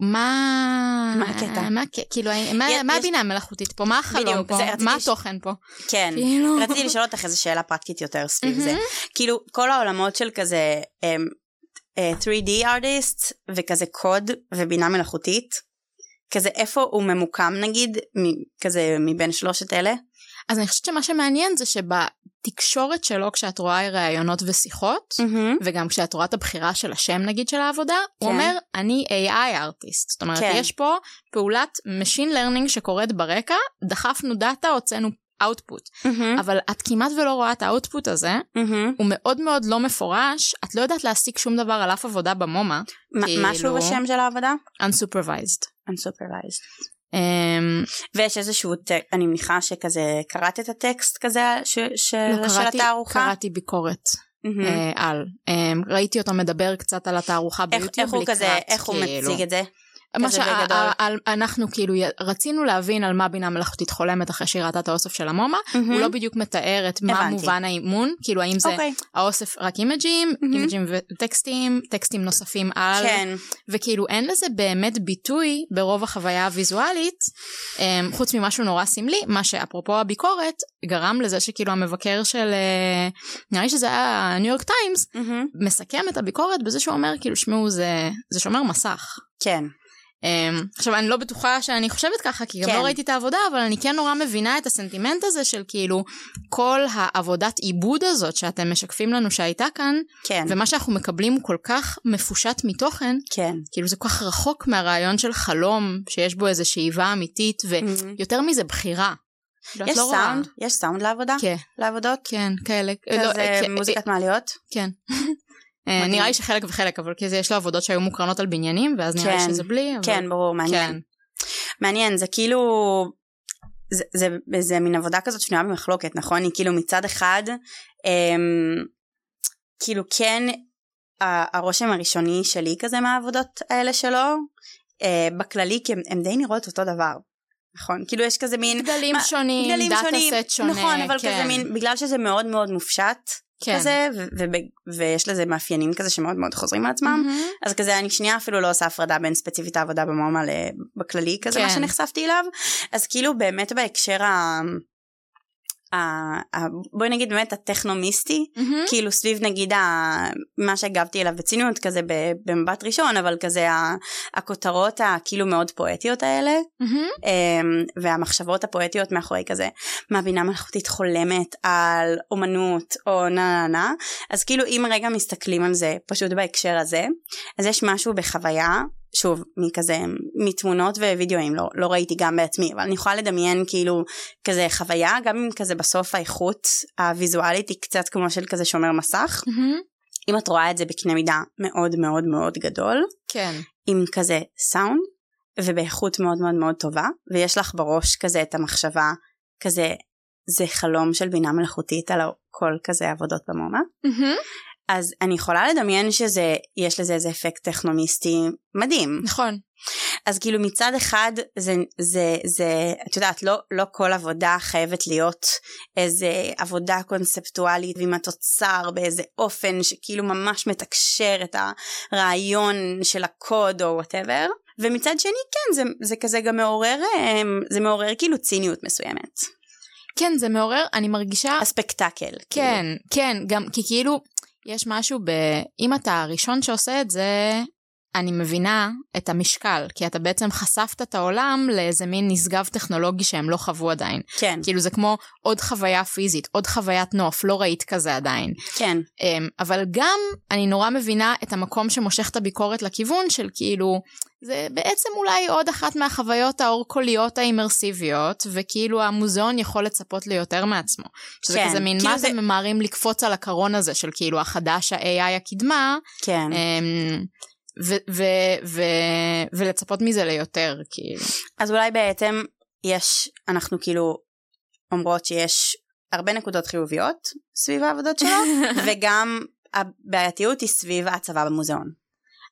מה... מה הקטע? מה? כאילו, מה, יש- מה הבינה המלאכותית פה? מה החלום בדיוק, פה? זה- מה ש- התוכן פה? כן. כאילו... רציתי לשאול אותך איזה שאלה פרקטית יותר סביב זה. מהמם. כאילו כל העולמות של כזה um, uh, 3D artist וכזה קוד ובינה מלאכותית, כזה איפה הוא ממוקם נגיד, כזה מבין שלושת אלה? אז אני חושבת שמה שמעניין זה שבתקשורת שלו, כשאת רואה ראיונות ושיחות, וגם כשאת רואה את הבחירה של השם נגיד של העבודה, הוא כן. אומר, אני AI ארטיסט. זאת אומרת, כן. יש פה פעולת Machine Learning שקורית ברקע, דחפנו דאטה, הוצאנו output. אבל את כמעט ולא רואה את האוטפוט הזה, הוא מאוד מאוד לא מפורש, את לא יודעת להסיק שום דבר על אף עבודה במומה, כאילו- משהו בשם של העבודה? unsupervised. Unsupervised. Um, ויש איזשהו, ט- אני מניחה שכזה קראת את הטקסט כזה ש- ש- לא, של קראתי, התערוכה? קראתי ביקורת מהמם. אה, על. Um, ראיתי אותו מדבר קצת על התערוכה איך- ביוטיוב איך הוא לקראת, כזה, איך הוא כאילו. מציג את זה? מה כזה שה- בגדול. ה- ה- אנחנו כאילו רצינו להבין על מה בינה מלאכותית חולמת אחרי שהיא ראתה את האוסף של המומה, הוא לא בדיוק מתאר את מה הבנתי. מובן האימון, כאילו האם זה אוקיי, האוסף רק אימג'ים. אימג'ים וטקסטים, טקסטים נוספים על, כן, וכאילו אין לזה באמת ביטוי ברוב החוויה הוויזואלית, אמ, חוץ ממשהו נורא סמלי, מה שאפרופו הביקורת, גרם לזה שכאילו המבקר של, אה, נראה לי שזה היה ניו יורק טיימס, מסכם את הביקורת בזה שהוא אומר כאילו שמעו זה, זה שומר מסך. כן, עכשיו אני לא בטוחה שאני חושבת ככה כי גם כן. לא ראיתי את העבודה אבל אני כן נורא מבינה את הסנטימנט הזה של כאילו כל העבודת עיבוד הזאת שאתם משקפים לנו שהייתה כאן כן, ומה שאנחנו מקבלים הוא כל כך מפושט מתוכן כן. כאילו זה כל כך רחוק מהרעיון של חלום שיש בו איזה שאיבה אמיתית מהמם. ויותר מזה בחירה. את יש לא רואה. סאונד? יש סאונד לעבודה? כן, לעבודות? כן, כאלה. לא, כזה כן, מוזיקת מעליות? כן. אה, מדהים. נראה לי שחלק וחלק אבל כי זה- יש לו עבודות שהיו מוקרנות על בניינים ואז נראה לי כן, שזה בלי. אבל- כן, ברור, מעניין. כן. מעניין, זה כאילו... זה, זה, זה מין עבודה כזאת שנויה במחלוקת, נכון? היא כאילו מצד אחד, אמ, כאילו כן, הרושם הראשוני שלי כזה מהעבודות האלה שלו, אה, בכללי, כי הם, הם די נראות אותו דבר, נכון? כאילו יש כזה מין... גדלים מה- שונים, גדלים דאטה שונים, סט שונה. נכון, אבל כן, כזה מין, בגלל שזה מאוד מאוד מופשט כן. כזה, ו- וב- ויש לזה מאפיינים כזה שמאוד מאוד חוזרים על עצמם, מהמם. אז כזה אני שנייה אפילו לא עושה הפרדה בין ספציפית העבודה במומה ל- בכללי כזה מה כן. שנחשפתי אליו אז כאילו באמת בהקשר ה... בואי נגיד באמת הטכנומיסטי מהמם. כאילו סביב נגיד ה... מה שהגבתי אליו בציניות כזה במבט ראשון אבל כזה ה... הכותרות הכאילו מאוד פואטיות האלה. אמ, והמחשבות הפואטיות מאחורי כזה מה בינה מלאכותית חולמת על אומנות או נה נה נה אז כאילו אם רגע מסתכלים על זה פשוט בהקשר הזה אז יש משהו בחוויה שוב מכזה מתמונות ווידאוים לא, לא ראיתי גם בעצמי אבל אני יכולה לדמיין כאילו כזה חוויה גם אם כזה בסוף האיכות הוויזואלית היא קצת כמו של כזה שומר מסך מהמם. אם את רואה את זה בקנה מידה מאוד מאוד מאוד גדול כן. עם כזה סאונד ובאיכות מאוד מאוד מאוד טובה ויש לך בראש כזה את המחשבה כזה זה חלום של בינה מלאכותית על כל כזה עבודות במומה מהמם. אז אני יכולה לדמיין שזה יש לזה איזה אפקט טכנומיסטי מדהים נכון. אז כאילו מצד אחד זה זה זה את יודעת לא לא כל עבודה חייבת להיות איזה עבודה קונספטואלית ועם התוצר באיזה אופן שכאילו ממש מתקשר את הרעיון של הקוד או whatever ומצד שני כן זה, זה כזה גם מעורר אמ, זה מעורר כאילו ציניות מסוימת כן, זה מעורר, אני מרגישה... ה spectacle כאילו. כן, כן, גם כי כאילו, יש משהו ב... אם אתה הראשון שעושה את זה, אני מבינה את המשקל, כי אתה בעצם חשפת את העולם לאיזה מין נשגב טכנולוגי שהם לא חוו עדיין. כן כאילו זה כמו עוד חוויה פיזית, עוד חוויית נוף, לא ראית כזה עדיין. כן אמ, אבל גם אני נורא מבינה את המקום שמושך את הביקורת לכיוון של כאילו זה בעצם אולי עוד אחת מהחוויות האור-קוליות האימרסיביות וכאילו המוזיאון יכול לצפות ליותר מעצמו. שזה כן, כזה מין כאילו מה זה- אתם ממהרים לקפוץ על הקרון הזה של כאילו החדש ה-AI הקדמה כן אמ, ו- ו- ו- ולצפות מזה ליותר כאילו. אז אולי בעצם יש אנחנו כאילו אומרות שיש הרבה נקודות חיוביות סביב העבודות שלו וגם הבעייתיות היא סביב ההצבה במוזיאון.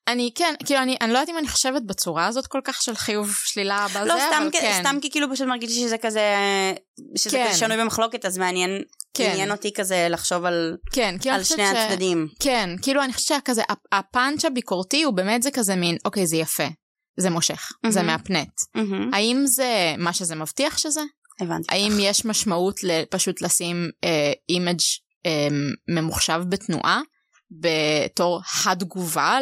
אני כן כאילו אני, אני לא יודעת אם אני חושבת בצורה הזאת כל כך של חיוב שלילה בזה לא סתם, אבל כ- כן. סתם כי כאילו פשוט מרגיש לי שזה כזה שזה כן. כזה שנוי במחלוקת אז מעניין כן. עניין אותי כזה לחשוב על, כן, כאילו על שני ש... הצדדים. כן, כאילו אני חושבת שכזה, הפ- הפאנץ' הביקורתי הוא באמת זה כזה מין, אוקיי, זה יפה, זה מושך, זה מהמם. מהפנט. מהמם, האם זה מה שזה מבטיח שזה? הבנתי. האם יש משמעות ל- פשוט לשים image אה, ממוחשב בתנועה בתור התגובה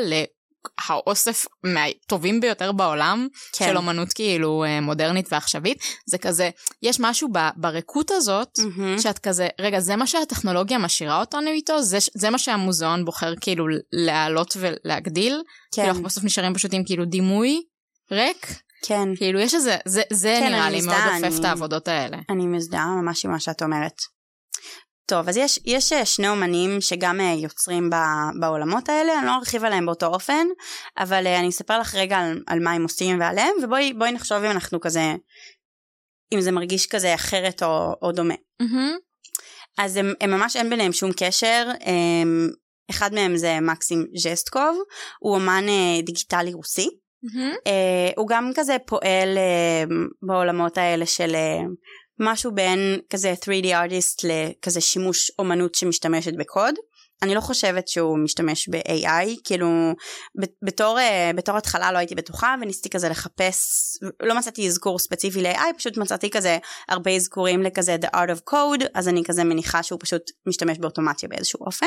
לאוסף מהטובים ביותר בעולם כן. של אומנות כאילו אה, מודרנית ועכשווית? זה כזה, יש משהו ב- בריקות הזאת. מהמם, שאת כזה, רגע, זה מה שהטכנולוגיה משאירה אותנו איתו? זה, זה מה שהמוזיאון בוחר כאילו להעלות ולהגדיל? כאילו כן, אנחנו בסוף נשארים פשוט עם כאילו דימוי ריק? כן. כאילו יש איזה, זה, זה כן, נראה לי מאוד מזדהה, דופף אני- את העבודות האלה. אני מזדהה ממש עם מה שאת אומרת. טוב, אז יש, יש אה, שני אומנים שגם אה, יוצרים ב, בעולמות האלה, אני לא ארחיב עליהם באותו אופן, אבל אה, אני אספר לך רגע על, על מה הם עושים ועליהם, ובואי בואי נחשוב אם אנחנו כזה, אם זה מרגיש כזה אחרת או, או דומה. מהמם. אז הם, הם ממש אין ביניהם שום קשר, הם, אחד מהם זה מקסים ז'סטקוב, הוא אומן דיגיטלי רוסי, Mm-hmm. הוא גם כזה פועל בעולמות האלה של משהו בין כזה 3D artist לכזה שימוש אומנות שמשתמשת בקוד. אני לא חושבת שהוא משתמש ב-AI, כאילו בתור, בתור התחלה לא הייתי בטוחה וניסיתי כזה לחפש, לא מצאתי אזכור ספציפי ל-AI, פשוט מצאתי כזה הרבה אזכורים לכזה The Art of Code, אז אני כזה מניחה שהוא פשוט משתמש באוטומציה באיזשהו אופן.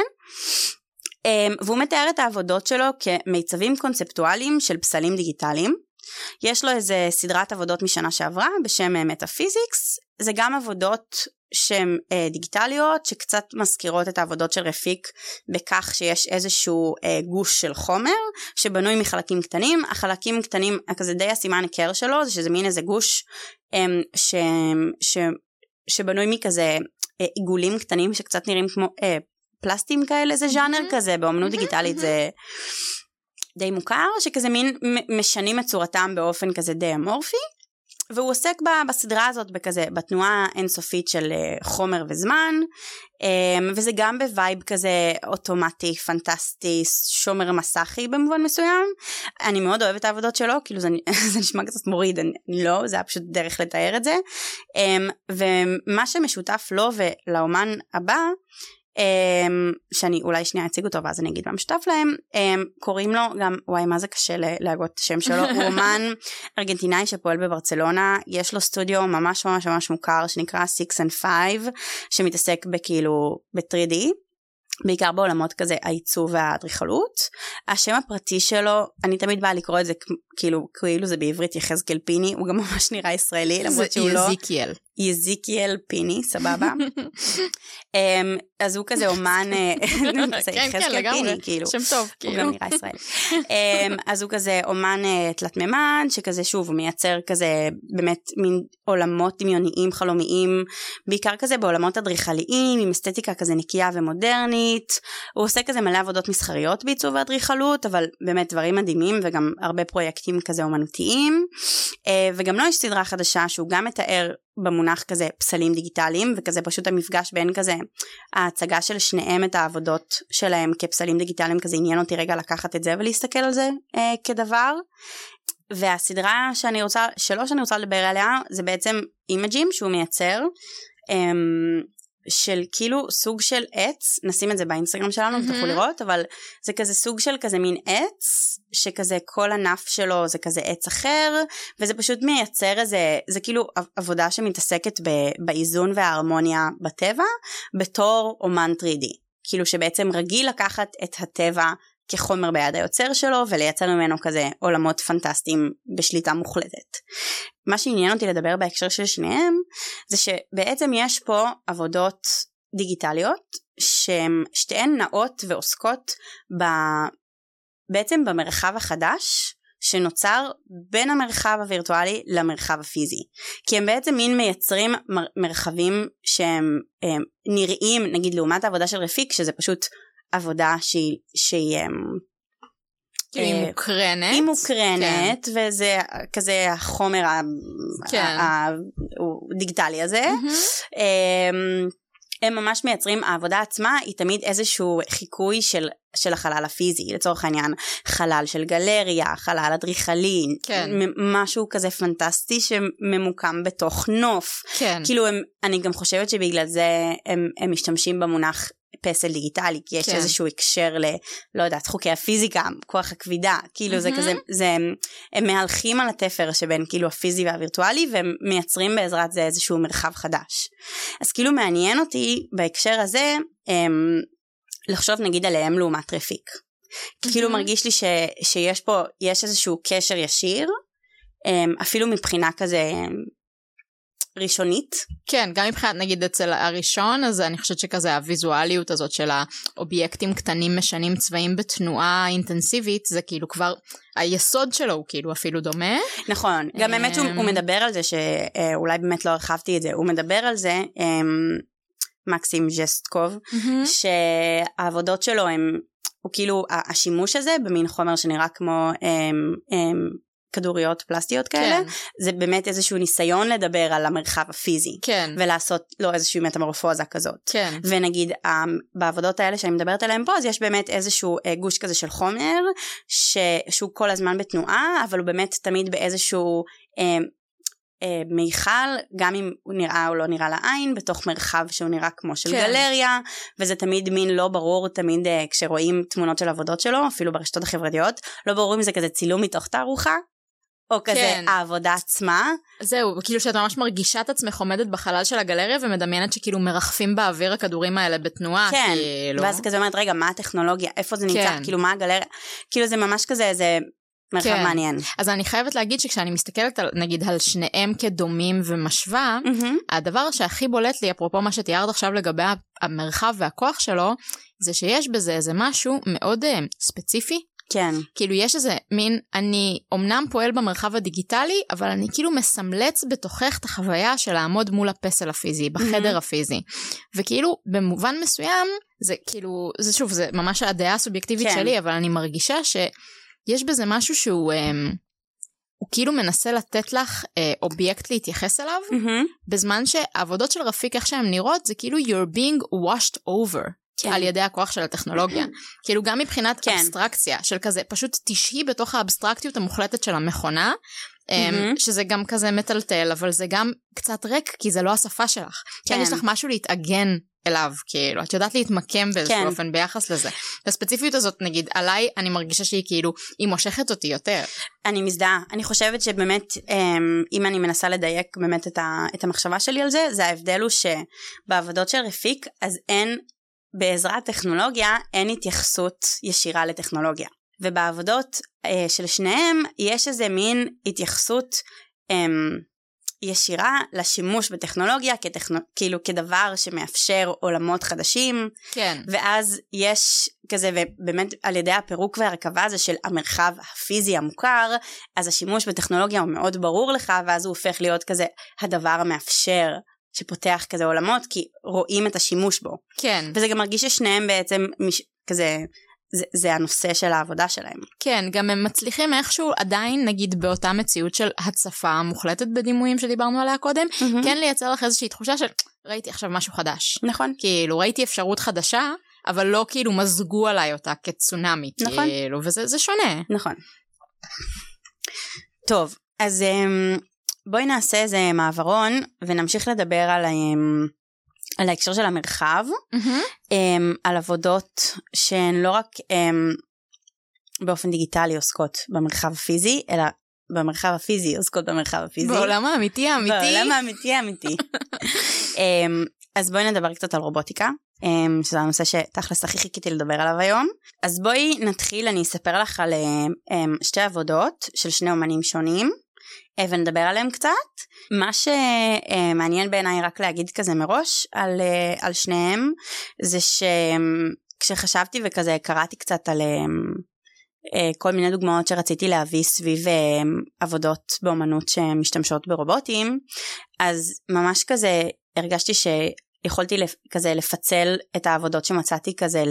והוא מתאר את העבודות שלו כמיצבים קונספטואליים של פסלים דיגיטליים. יש לו איזה סדרת עבודות משנה שעברה בשם מטאפיזיקס, זה גם עבודות שהן אה, דיגיטליות שקצת מזכירות את העבודות של רפיק בכך שיש איזשהו אה, גוש של חומר שבנוי מחלקים קטנים החלקים קטנים כזה די הסימן היכר שלו זה שזה מין איזה גוש אה, ש, ש, שבנוי מכזה אה, עיגולים קטנים שקצת נראים כמו אה, פלסטים כאלה זה ז'אנר mm-hmm. כזה באמנות mm-hmm, דיגיטלית mm-hmm. זה די מוכר שכזה מין משנים את צורתם באופן כזה די אמורפי והוא עוסק בסדרה הזאת בכזה בתנועה אינסופית של אה, חומר וזמן אמ, וזה גם ב vibe כזה אוטומטי פנטסטי שומר מסכי במובן מסוים. אני מאוד אוהבת את העבודות שלו כאילו זה, זה נשמע קצת מוריד אני לא זה היה פשוט דרך לתאר את זה. אמ, ומה שמשותף לו ולאומן הבא שאני אולי שנייה אציג אותו ואז אני אגיד מה משותף להם um, קוראים לו גם וואי מה זה קשה להגות את השם שלו הוא אומן ארגנטינאי שפועל בברצלונה יש לו סטודיו ממש ממש ממש מוכר שנקרא 6 and 5 שמתעסק בכאילו ב-3D בעיקר בעולמות כזה העיצוב והאדריכלות. השם הפרטי שלו, אני תמיד באה לקרוא את זה כאילו, כאילו זה בעברית יחזקאל פיני, הוא גם ממש נראה ישראלי, למרות שהוא לא... זה יזיקיאל. יזיקיאל פיני, סבבה. um, אז הוא כזה אומן, אה, כן, כן, לגמרי, כאילו. שם טוב, כאילו. הוא גם נראה ישראלי. um, אז הוא כזה אומן uh, תלת מימד, שכזה שוב, הוא מייצר כזה באמת מין עולמות דמיוניים חלומיים, בעיקר כזה בעולמות אדריכליים, עם אסתטיקה כזה נקייה ומודרנית. הוא עושה כזה מלא עבודות מסחריות בעיצוב ואדריכלות, אבל באמת דברים מדהימים וגם הרבה פרויקטים כזה אומנותיים. Uh, וגם לו יש סדרה חדשה שהוא גם מתאר במונח כזה פסלים דיגיטליים וכזה פשוט המפגש בין כזה ההצגה של שניהם את העבודות שלהם כפסלים דיגיטליים כזה עניין אותי רגע לקחת את זה ולהסתכל על זה אה, כדבר. והסדרה שאני רוצה שלא שאני רוצה לדבר עליה זה בעצם אימג'ים שהוא מייצר אה, של כאילו סוג של עץ, נשים את זה באינסטגרם שלנו mm-hmm. תוכלו לראות, אבל זה כזה סוג של כזה מין עץ, שכזה כל ענף שלו זה כזה עץ אחר, וזה פשוט מייצר איזה, זה כאילו עבודה שמתעסקת ב, באיזון וההרמוניה בטבע, בתור אומן 3D. כאילו שבעצם רגיל לקחת את הטבע כחומר ביד היוצר שלו ולייצר ממנו כזה עולמות פנטסטיים בשליטה מוחלטת. מה שעניין אותי לדבר בהקשר של שניהם זה שבעצם יש פה עבודות דיגיטליות שהן שתיהן נעות ועוסקות ב... בעצם במרחב החדש שנוצר בין המרחב הווירטואלי למרחב הפיזי. כי הם בעצם מין מייצרים מר, מרחבים שהם נראים, נגיד לעומת העבודה של רפיק, שזה פשוט עבודה שהיא, שהיא כאילו היא אה, מוקרנת. היא מוקרנת, כן. וזה כזה החומר כן. הדיגיטלי הזה. Mm-hmm. הם ממש מייצרים, העבודה עצמה היא תמיד איזשהו חיקוי של, של החלל הפיזי, לצורך העניין חלל של גלריה, חלל אדריכלי, כן. משהו כזה פנטסטי שממוקם בתוך נוף. כן. כאילו הם, אני גם חושבת שבגלל זה הם, הם משתמשים במונח פסל דיגיטלי כי יש כן. איזשהו הקשר ל... לא יודעת חוקי הפיזיקה כוח הכבידה כאילו mm-hmm. זה כזה זה הם, הם מהלכים על התפר שבין כאילו הפיזי והווירטואלי והם מייצרים בעזרת זה איזשהו מרחב חדש אז כאילו מעניין אותי בהקשר הזה הם, לחשוב נגיד עליהם לעומת רפיק mm-hmm. כאילו מרגיש לי ש, שיש פה יש איזשהו קשר ישיר אפילו מבחינה כזה ראשונית. כן, גם מבחינת נגיד אצל הראשון, אז אני חושבת שכזה הוויזואליות הזאת של האובייקטים קטנים משנים צבעים בתנועה אינטנסיבית, זה כאילו כבר, היסוד שלו הוא כאילו אפילו דומה. נכון, גם באמת הוא, הוא אמ, מדבר על זה, שאולי באמת לא הרחבתי את זה, הוא מדבר על זה, אמ, מקסים ז'סטקוב, שהעבודות שלו הם, הוא כאילו, השימוש הזה במין חומר שנראה כמו, הם, הם, כדוריות פלסטיות כאלה, כן. זה באמת איזשהו ניסיון לדבר על המרחב הפיזי, כן, ולעשות לו איזושהי מטמורפוזה כזאת. כן, ונגיד אה, בעבודות האלה שאני מדברת עליהן פה אז יש באמת איזשהו אה, גוש כזה של חומר ש... שהוא כל הזמן בתנועה אבל הוא באמת תמיד באיזשהו אה, אה, מיכל גם אם הוא נראה או לא נראה לעין בתוך מרחב שהוא נראה כמו של כן. גלריה וזה תמיד מין לא ברור תמיד אה, כשרואים תמונות של עבודות שלו אפילו ברשתות החברתיות לא ברור אם זה כזה צילום מתוך תערוכה או כזה כן. העבודה עצמה זהו, כאילו שאת ממש מרגישה את עצמך עומדת בחלל של הגלריה ומדמיינת שכאילו מרחפים באוויר הכדורים האלה בתנועה, כן, כאילו. ואז כזה אומרת רגע מה הטכנולוגיה איפה זה נמצא כן. כאילו מה הגלריה כאילו זה ממש כזה איזה מרחב כן. מעניין. אז אני חייבת להגיד שכשאני מסתכלת על, נגיד על שניהם כדומים ומשווה, מהמם. הדבר שהכי בולט לי, אפרופו מה שתיארת עכשיו לגבי המרחב והכוח שלו, זה שיש בזה איזה משהו מאוד uh, ספציפי. כן, כאילו יש איזה מין, אני אמנם פועל במרחב הדיגיטלי, אבל אני כאילו מסמלץ בתוכך את החוויה של לעמוד מול הפסל הפיזי, בחדר הפיזי. וכאילו במובן מסוים, זה כאילו, זה שוב, זה ממש הדעה הסובייקטיבית כן. שלי, אבל אני מרגישה שיש בזה משהו שהוא... אמ, הוא כאילו מנסה לתת לך אה, אובייקט להתייחס אליו, מהמם. בזמן שהעבודות של רפיק איך שהן נראות זה כאילו you're being washed over כן. על ידי הכוח של הטכנולוגיה. כאילו גם מבחינת כן. אבסטרקציה של כזה פשוט תשהי בתוך האבסטרקטיות המוחלטת של המכונה. אמ. שזה גם כזה מטלטל אבל זה גם קצת ריק כי זה לא השפה שלך. כן, כן. יש לך משהו להתאגן אליו כאילו את יודעת להתמקם באיזשהו כן. אופן ביחס לזה. הספציפיות הזאת נגיד עליי אני מרגישה שהיא כאילו היא מושכת אותי יותר. אני מזדהה. אני חושבת שבאמת, אמ, אם אני מנסה לדייק באמת את, ה, את המחשבה שלי על זה, זה ההבדל הוא שבעבודות של רפיק, אז אין, בעזרת טכנולוגיה, אין התייחסות ישירה לטכנולוגיה. ובעבודות אה, של שניהם, יש איזה מין התייחסות אמ, ישירה לשימוש בטכנולוגיה, כטכנו, כאילו כדבר שמאפשר עולמות חדשים, כן. ואז יש כזה, ובאמת על ידי הפירוק והרכבה הזה של המרחב הפיזי המוכר, אז השימוש בטכנולוגיה הוא מאוד ברור לך, ואז הוא הופך להיות כזה הדבר המאפשר שפותח כזה עולמות, כי רואים את השימוש בו. כן. וזה גם מרגיש ששניהם בעצם מש, כזה, זה, זה הנושא של העבודה שלהם. כן, גם הם מצליחים איכשהו עדיין, נגיד באותה מציאות של הצפה מוחלטת בדימויים שדיברנו עליה קודם, כן לייצר לך איזושהי תחושה של ראיתי עכשיו משהו חדש. נכון. כאילו ראיתי אפשרות חדשה, אבל לא כאילו מזגו עליי אותה כצונאמי, נכון. כאילו, וזה זה שונה. נכון. טוב, אז אמ, בואי נעשה איזה מעברון ונמשיך לדבר על, אמ, על ההקשר של המרחב, אמ, על עבודות שהן לא רק אמ, באופן דיגיטלי עוסקות במרחב הפיזי, אלא במרחב הפיזי עוסקות במרחב הפיזי. בעולם האמיתי האמיתי. בעולם האמיתי האמיתי. אמ, אז בואי נדבר קצת על רובוטיקה, שזה הנושא שתכלס הכי חיכיתי לדבר עליו היום. אז בואי נתחיל, אני אספר לך על שתי עבודות של שני אומנים שונים, ונדבר עליהם קצת. מה שמעניין בעיניי רק להגיד כזה מראש על, אה, על שניהם, זה שכשחשבתי וכזה קראתי קצת על... אה, כל מיני דוגמאות שרציתי להביא סביב אה, עבודות באומנות שמשתמשות ברובוטים, אז ממש כזה הרגשתי שיכולתי לפ- כזה לפצל את העבודות שמצאתי כזה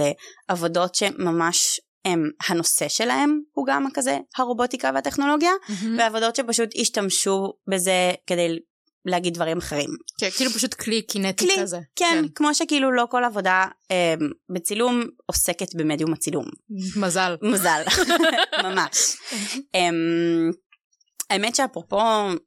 לעבודות שממש הם הנושא שלהם הוא גם כזה הרובוטיקה והטכנולוגיה, מהמם. ועבודות שפשוט השתמשו בזה כדי להגיד דברים אחרים. כן, כאילו פשוט כלי קינטי כלי, כזה. כן, כמו שכאילו לא כל עבודה אה, בצילום עוסקת במדיום הצילום. מזל. מזל, ממש. um, האמת שאפרופו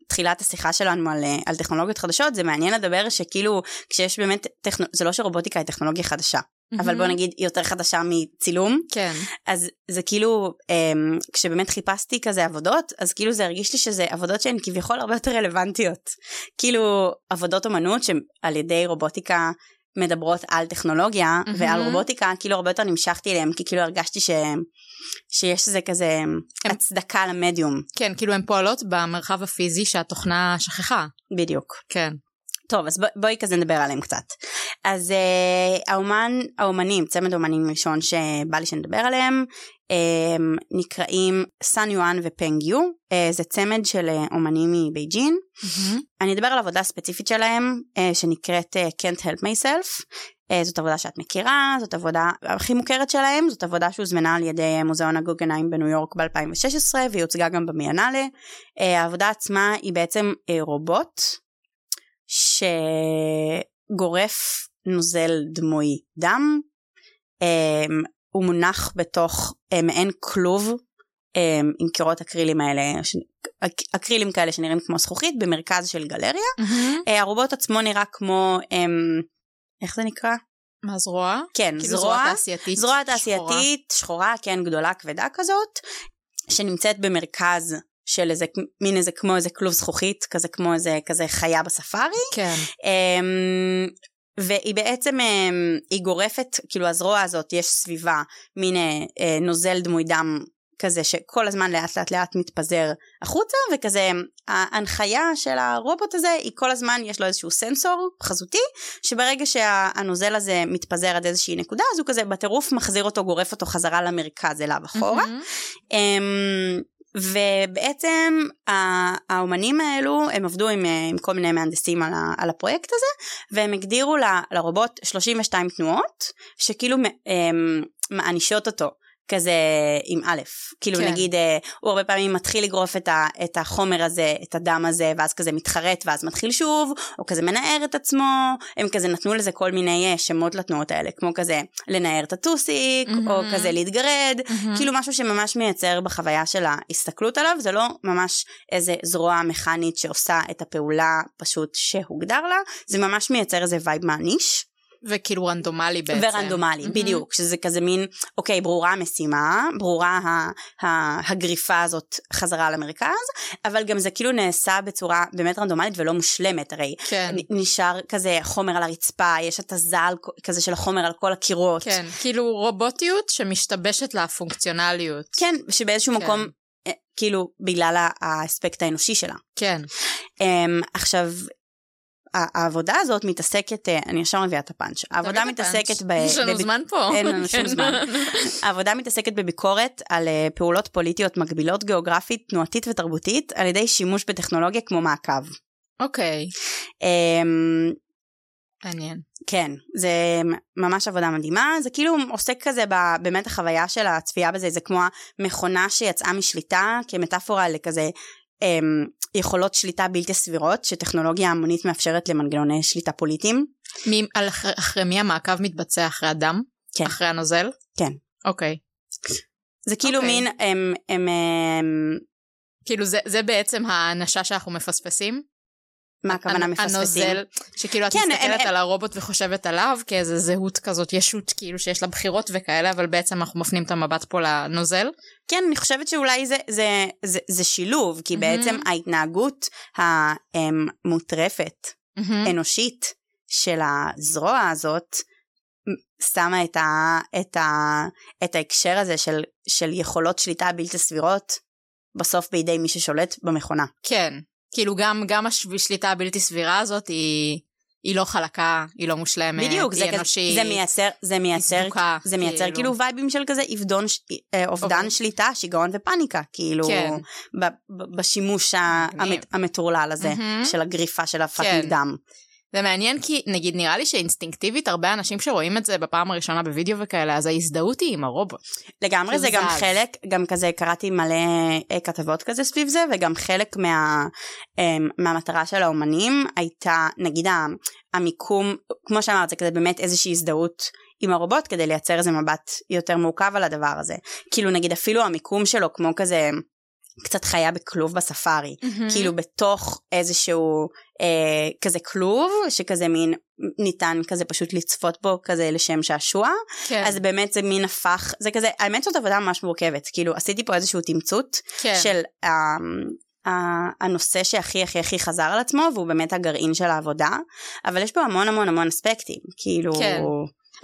תחילת השיחה שלנו על, אה, על טכנולוגיות חדשות, זה מעניין לדבר שכאילו כשיש באמת, טכנו... זה לא שרובוטיקה היא טכנולוגיה חדשה, אבל בוא נגיד היא יותר חדשה מצילום, כן. אז זה כאילו, um, כשבאמת חיפשתי כזה עבודות, אז כאילו זה הרגיש לי שזה עבודות שהן כביכול הרבה יותר רלוונטיות. כאילו עבודות אומנות שעל ידי רובוטיקה מדברות על טכנולוגיה. ועל רובוטיקה, כאילו הרבה יותר נמשכתי אליהם, כי כאילו הרגשתי ש... שיש איזה כזה הצדקה למדיום, כן, כאילו הן פועלות במרחב הפיזי שהתוכנה שכחה. בדיוק. כן. טוב, אז בוא, בואי כזה נדבר עליהם קצת. אז uh, האומן, האומנים, צמד האומנים ראשון שבא לי שנדבר עליהם, um, נקראים סן יואן ופנג יו, uh, זה צמד של uh, אומנים מבייג'ין. Mm-hmm. אני אדבר על עבודה ספציפית שלהם, uh, שנקראת uh, Can't Help Myself. Uh, זאת עבודה שאת מכירה, זאת עבודה הכי מוכרת שלהם, זאת עבודה שהוזמנה על ידי מוזיאון הגוגנהיים בניו יורק ב-2016 והיא הוצגה גם במיאנלה. Uh, העבודה עצמה היא בעצם uh, רובוט שגורף נוזל דמוי דם, um, הוא מונח בתוך um, מעין כלוב um, עם קירות אקרילים האלה, אקרילים כאלה שנראים כמו זכוכית במרכז של גלריה. Mm-hmm. Uh, הרובוט עצמו נראה כמו, um, איך זה נקרא? מה זרוע? כן, כאילו זרוע, זרוע תעשייתית זרוע תעשייתית, שחורה. שחורה, כן, גדולה, כבדה כזאת, שנמצאת במרכז של איזה מין איזה כמו איזה כלוב זכוכית כזה כמו איזה כזה חיה בספארי. כן. Um, והיא בעצם um, היא גורפת כאילו הזרוע הזאת יש סביבה מין uh, נוזל דמוי דם כזה שכל הזמן לאט לאט לאט מתפזר החוצה וכזה ההנחיה של הרובוט הזה היא כל הזמן יש לו איזשהו סנסור חזותי שברגע שהנוזל הזה מתפזר עד איזושהי נקודה אז הוא כזה בטירוף מחזיר אותו גורף אותו חזרה למרכז אליו אחורה. Mm-hmm. ובעצם האומנים האלו הם עבדו עם, עם כל מיני מהנדסים על, ה, על הפרויקט הזה והם הגדירו ל, לרובוט 32 תנועות שכאילו מענישות אותו כזה עם א', כאילו כן. נגיד אה, הוא הרבה פעמים מתחיל לגרוף את, ה, את החומר הזה, את הדם הזה, ואז כזה מתחרט ואז מתחיל שוב, או כזה מנער את עצמו, הם כזה נתנו לזה כל מיני אה, שמות לתנועות האלה, כמו כזה לנער את הטוסיק, mm-hmm. או כזה להתגרד, mm-hmm. כאילו משהו שממש מייצר בחוויה של ההסתכלות עליו, זה לא ממש איזה זרוע מכנית שעושה את הפעולה פשוט שהוגדר לה, זה ממש מייצר איזה vibe מאניש. וכאילו רנדומלי בעצם. ורנדומלי, mm-hmm. בדיוק, שזה כזה מין, אוקיי, ברורה המשימה, ברורה ה, ה, הגריפה הזאת חזרה למרכז, אבל גם זה כאילו נעשה בצורה באמת רנדומלית ולא מושלמת, הרי כן. נשאר כזה חומר על הרצפה, יש התזה כזה של החומר על כל הקירות. כן, כאילו רובוטיות שמשתבשת לפונקציונליות. כן, שבאיזשהו כן. מקום אה, כאילו בגלל האספקט האנושי שלה. כן. Um, עכשיו העבודה הזאת מתעסקת, אה, אני ישר מביאה את הפאנץ', העבודה מתעסקת ב... יש לנו זמן פה. אין לנו שום זמן. העבודה מתעסקת בביקורת על אה, פעולות פוליטיות מגבילות גיאוגרפית, תנועתית ותרבותית, על ידי שימוש בטכנולוגיה כמו מעקב. אוקיי. אמ, מעניין. כן, זה ממש עבודה מדהימה, זה כאילו עוסק כזה באמת החוויה של הצפייה בזה, זה כמו המכונה שיצאה משליטה כמטאפורה לכזה אמ, יכולות שליטה בלתי סבירות שטכנולוגיה המונית מאפשרת למנגנוני שליטה פוליטיים. מי, על, אחרי מי המעקב מתבצע אחרי הדם? כן. אחרי הנוזל? כן. אוקיי. זה כאילו. אוקיי. מין הם, הם, הם... כאילו זה, זה בעצם האנשה שאנחנו מפספסים? מה הכוונה מפספסים? הנוזל, שכאילו את כן, מסתכלת הם, על הרובוט וחושבת עליו כאיזה זהות כזאת, ישות כאילו שיש לה בחירות וכאלה, אבל בעצם אנחנו מפנים את המבט פה לנוזל. כן, אני חושבת שאולי זה, זה, זה, זה שילוב, כי mm-hmm. בעצם ההתנהגות המוטרפת, mm-hmm. אנושית, של הזרוע הזאת, שמה את, ה, את, ה, את ההקשר הזה של, של יכולות שליטה בלתי סבירות בסוף בידי מי ששולט במכונה. כן, כאילו גם, גם השליטה הבלתי סבירה הזאת היא, היא לא חלקה, היא לא מושלמת, בדיוק, היא אנושית, זה מייצר, זה מייצר, היא זה מייצר כאילו, כאילו וייבים של כזה אבדון, אה, אובדן אוקיי. שליטה, שיגעון ופאניקה, כאילו, כן. ב, ב, בשימוש המטורלל הזה, mm-hmm. של הגריפה של הפאקינג כן. דם. זה מעניין כי נגיד נראה לי שאינסטינקטיבית הרבה אנשים שרואים את זה בפעם הראשונה בווידאו וכאלה אז ההזדהות היא עם הרובוט. לגמרי זה גם חלק גם כזה קראתי מלא אה, כתבות כזה סביב זה וגם חלק מה, אה, מהמטרה של האומנים הייתה נגיד המיקום כמו שאמרת זה כזה באמת איזושהי הזדהות עם הרובוט כדי לייצר איזה מבט יותר מורכב על הדבר הזה כאילו נגיד אפילו המיקום שלו כמו כזה קצת חיה בכלוב בספארי, mm-hmm. כאילו בתוך איזשהו אה, כזה כלוב שכזה מין ניתן כזה פשוט לצפות בו כזה לשם שעשוע, כן. אז באמת זה מין הפך, זה כזה, האמת זאת עבודה ממש מורכבת, כאילו עשיתי פה איזשהו תמצות כן. של אה, הנושא שהכי הכי הכי חזר על עצמו והוא באמת הגרעין של העבודה, אבל יש פה המון המון המון אספקטים, כאילו... כן.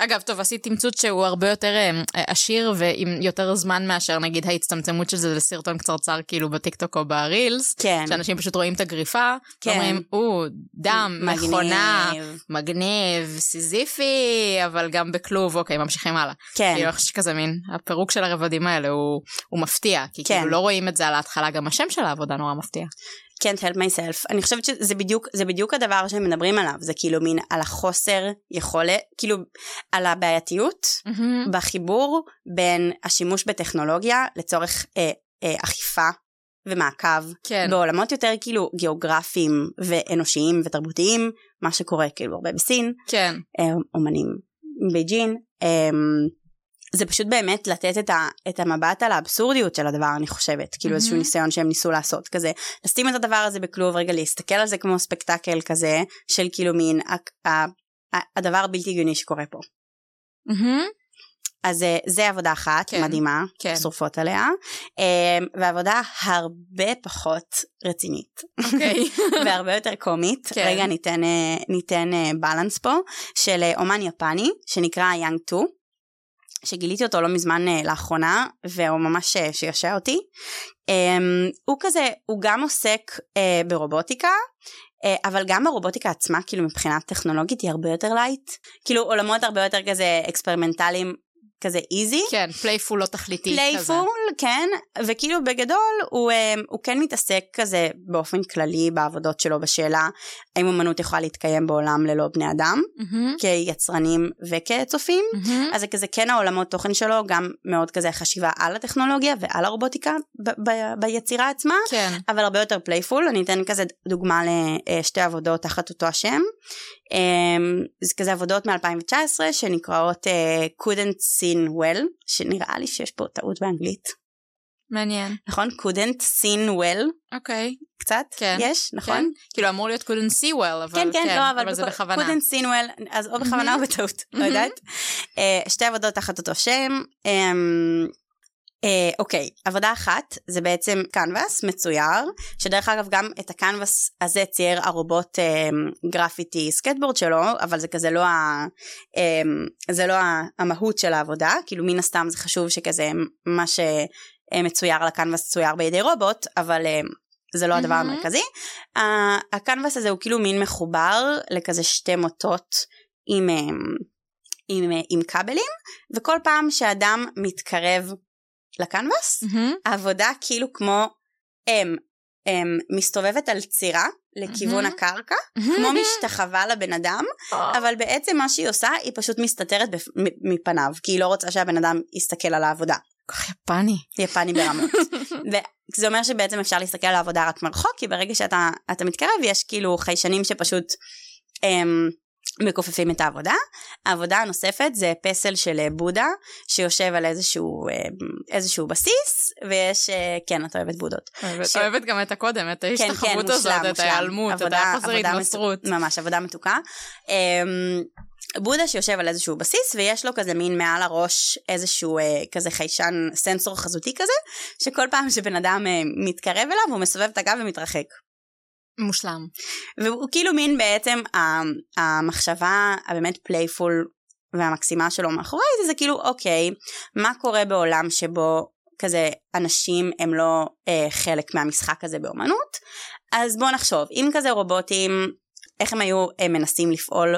אגב, טוב, עשית תמצות שהוא הרבה יותר אה, עשיר ועם יותר זמן מאשר נגיד ההצטמצמות של זה לסרטון קצרצר כאילו בטיקטוק או ברילס. כן. שאנשים פשוט רואים את הגריפה, כן. ואומרים, או, דם, מגניב. מכונה, מגניב, סיזיפי, אבל גם בכלוב, אוקיי, ממשיכים הלאה. כן. כאילו, יש כזה מין, הפירוק של הרבדים האלה הוא, הוא מפתיע, כי כן. כאילו לא רואים את זה על ההתחלה, גם השם של העבודה נורא מפתיע. Can't help myself. אני חושבת שזה בדיוק, זה בדיוק הדבר שמדברים עליו, זה כאילו מין על החוסר יכולת, כאילו על הבעייתיות בחיבור בין השימוש בטכנולוגיה לצורך אה, אה, אכיפה ומעקב כן. בעולמות יותר כאילו גיאוגרפיים ואנושיים ותרבותיים, מה שקורה כאילו הרבה בסין, כן. אה, אומנים מבייג'ין. אה, זה פשוט באמת לתת את, ה, את המבט על האבסורדיות של הדבר אני חושבת כאילו איזשהו מהמם. ניסיון שהם ניסו לעשות כזה לשים את הדבר הזה בכלוב רגע להסתכל על זה כמו ספקטקל כזה של כאילו מין ה, ה, ה, הדבר הבלתי הגיוני שקורה פה. מהמם. אז אה, זה עבודה אחת כן, מדהימה כן. שורפות עליה אה, ועבודה הרבה פחות רצינית אוקיי. והרבה יותר קומית כן. רגע ניתן אה, ניתן balance פה של אה, אומן יפני שנקרא יאנג 2 שגיליתי אותו לא מזמן אה, לאחרונה והוא ממש אה, שעשע אותי. Um, הוא כזה, הוא גם עוסק uh, ברובוטיקה, uh, אבל גם הרובוטיקה עצמה, כאילו מבחינה טכנולוגית היא הרבה יותר light. כאילו עולמות הרבה יותר כזה אקספרימנטליים, כזה easy. כן, playful לא תכליתי כזה. playful, כן, וכאילו בגדול הוא, um, הוא כן מתעסק כזה באופן כללי בעבודות שלו בשאלה האם אמנות יכולה להתקיים בעולם ללא בני אדם, מהמם. כיצרנים וכצופים. מהמם. אז זה כזה כן העולמות תוכן שלו, גם מאוד כזה חשיבה על הטכנולוגיה ועל הרובוטיקה ב- ב- ביצירה עצמה, כן. אבל הרבה יותר playful, אני אתן כזה דוגמה לשתי עבודות תחת אותו השם. אמ, זה כזה עבודות מ-2019 שנקראות אה, couldn't seen well, שנראה לי שיש פה טעות באנגלית, מעניין. נכון? couldn't seen well, אוקיי. קצת? כן. יש, נכון? כן. כאילו אמור להיות couldn't see well, אבל כן, כן, לא, אבל, אבל זה בכל- בכוונה. couldn't seen well, אז או בכוונה או בטעות, לא. יודעת. אה, שתי עבודות תחת אותו שם. אה, אוקיי, עבודה אחת זה בעצם קנבס מצויר, שדרך אגב גם את הקנבס הזה צייר הרובוט אה, גרפיטי סקטבורד שלו, אבל זה כזה לא, ה, אה, זה לא המהות של העבודה, כאילו מן הסתם זה חשוב שכזה מה שמצויר על הקנבס צויר בידי רובוט, אבל אה, זה לא הדבר מהמם. המרכזי. הקנבס הזה הוא כאילו מין מחובר לכזה שתי מוטות עם, אה, עם, אה, עם כבלים, וכל פעם שאדם מתקרב לקנבס, מהמם. העבודה כאילו כמו הם, הם מסתובבת על צירה לכיוון מהמם. הקרקע, כמו משתחווה לבן אדם, אבל בעצם מה שהיא עושה היא פשוט מסתתרת בפ- מפניו, כי היא לא רוצה שהבן אדם יסתכל על העבודה. כל כך יפני. יפני ברמות. וזה אומר שבעצם אפשר להסתכל על העבודה רק מרחוק, כי ברגע שאתה אתה מתקרב יש כאילו חיישנים שפשוט הם, מכופפים את העבודה. העבודה הנוספת זה פסל של אה, בודה שיושב על איזשהו, אה, איזשהו בסיס, ויש, אה, כן, את אוהבת בודות. אוהבת- ש- אוהבת גם את הקודם, את ההשתחוות הזאת, מושלם, את. ההיעלמות, את עבודה התמסרות. מתוק- ממש עבודה מתוקה. אמ, בודה שיושב על איזשהו בסיס ויש לו כזה מין מעל הראש איזשהו אה, כזה חיישן סנסור חזותי כזה שכל פעם שבן אדם אה, מתקרב אליו הוא מסובב את הגב ומתרחק. מושלם. והוא כאילו מין בעצם המחשבה הבאמת playful והמקסימה שלו מאחורי זה זה כאילו אוקיי מה קורה בעולם שבו כזה אנשים הם לא אה, חלק מהמשחק הזה באומנות אז בוא נחשוב אם כזה רובוטים איך הם היו אה, מנסים לפעול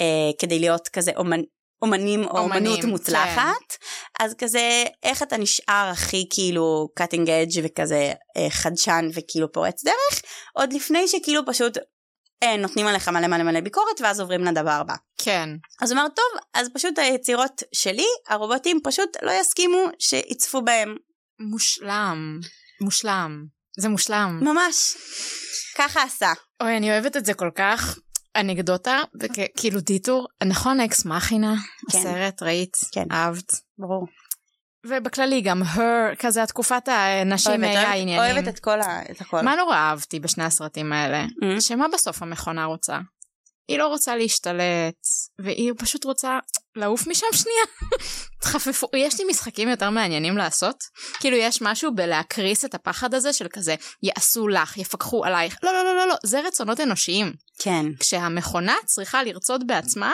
אה, כדי להיות כזה אומנ... אומנים או אומנים, אומנות מוצלחת אז כזה איך אתה נשאר הכי כאילו cutting edge וכזה אה, חדשן וכאילו פורץ דרך עוד לפני שכאילו פשוט אה, נותנים עליך מלא מלא מלא ביקורת ואז עוברים לדבר הבא. כן. אז הוא אמר טוב אז פשוט היצירות שלי הרובוטים פשוט לא יסכימו שיצפו בהם מושלם. מושלם. זה מושלם. ממש. ככה עשה. אוי, אני אוהבת את זה כל כך. אנקדוטה, וכאילו דיטור, נכון אקס מכינה, כן. הסרט, ראית, כן. אהבת. ברור. ובכללי גם her, כזה התקופת הנשים אוהבת, היה אוהבת, העניינים. אוהבת את כל ה... את הכל. מה נורא אהבתי בשני הסרטים האלה? Mm. שמה בסוף המכונה רוצה? היא לא רוצה להשתלט, והיא פשוט רוצה לעוף משם שנייה. תחפפו, יש לי משחקים יותר מעניינים לעשות. כאילו יש משהו בלהקריס את הפחד הזה של כזה, יעשו לך, יפקחו עלייך. לא, לא, לא, לא, לא, זה רצונות אנושיים. כן. כשהמכונה צריכה לרצות בעצמה,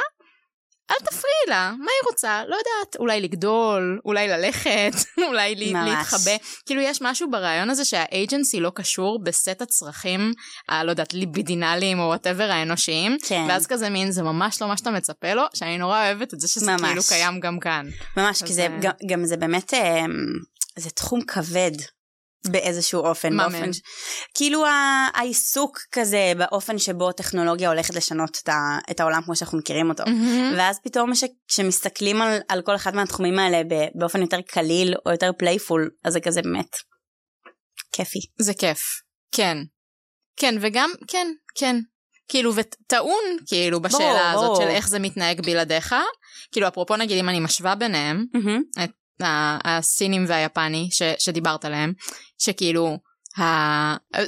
אל תפריעי לה, מה היא רוצה? לא יודעת, אולי לגדול, אולי ללכת, אולי ממש. להתחבא. כאילו יש משהו ברעיון הזה שה agency לא קשור בסט הצרכים, הלא יודעת, ליבידינליים או whatever האנושיים, כן. ואז כזה מין, זה ממש לא מה שאתה מצפה לו, שאני נורא אוהבת את זה שזה ממש. כאילו קיים גם כאן. ממש, כי זה, גם, גם זה באמת, אה, זה תחום כבד. באיזשהו אופן. מה באופן, ש... כאילו העיסוק כזה באופן שבו טכנולוגיה הולכת לשנות את, ה, את העולם כמו שאנחנו מכירים אותו. Mm-hmm. ואז פתאום כשמסתכלים על, על כל אחד מהתחומים האלה באופן יותר קליל או יותר playful, אז זה כזה באמת כיפי. זה כיף, כן. כן, וגם, כן, כן. כאילו, וטעון, כאילו, בשאלה בוא, הזאת בוא. של איך זה מתנהג בלעדיך. כאילו, אפרופו נגיד אם אני משווה ביניהם, mm-hmm. את הסינים והיפני ש, שדיברת עליהם, שכאילו, ה...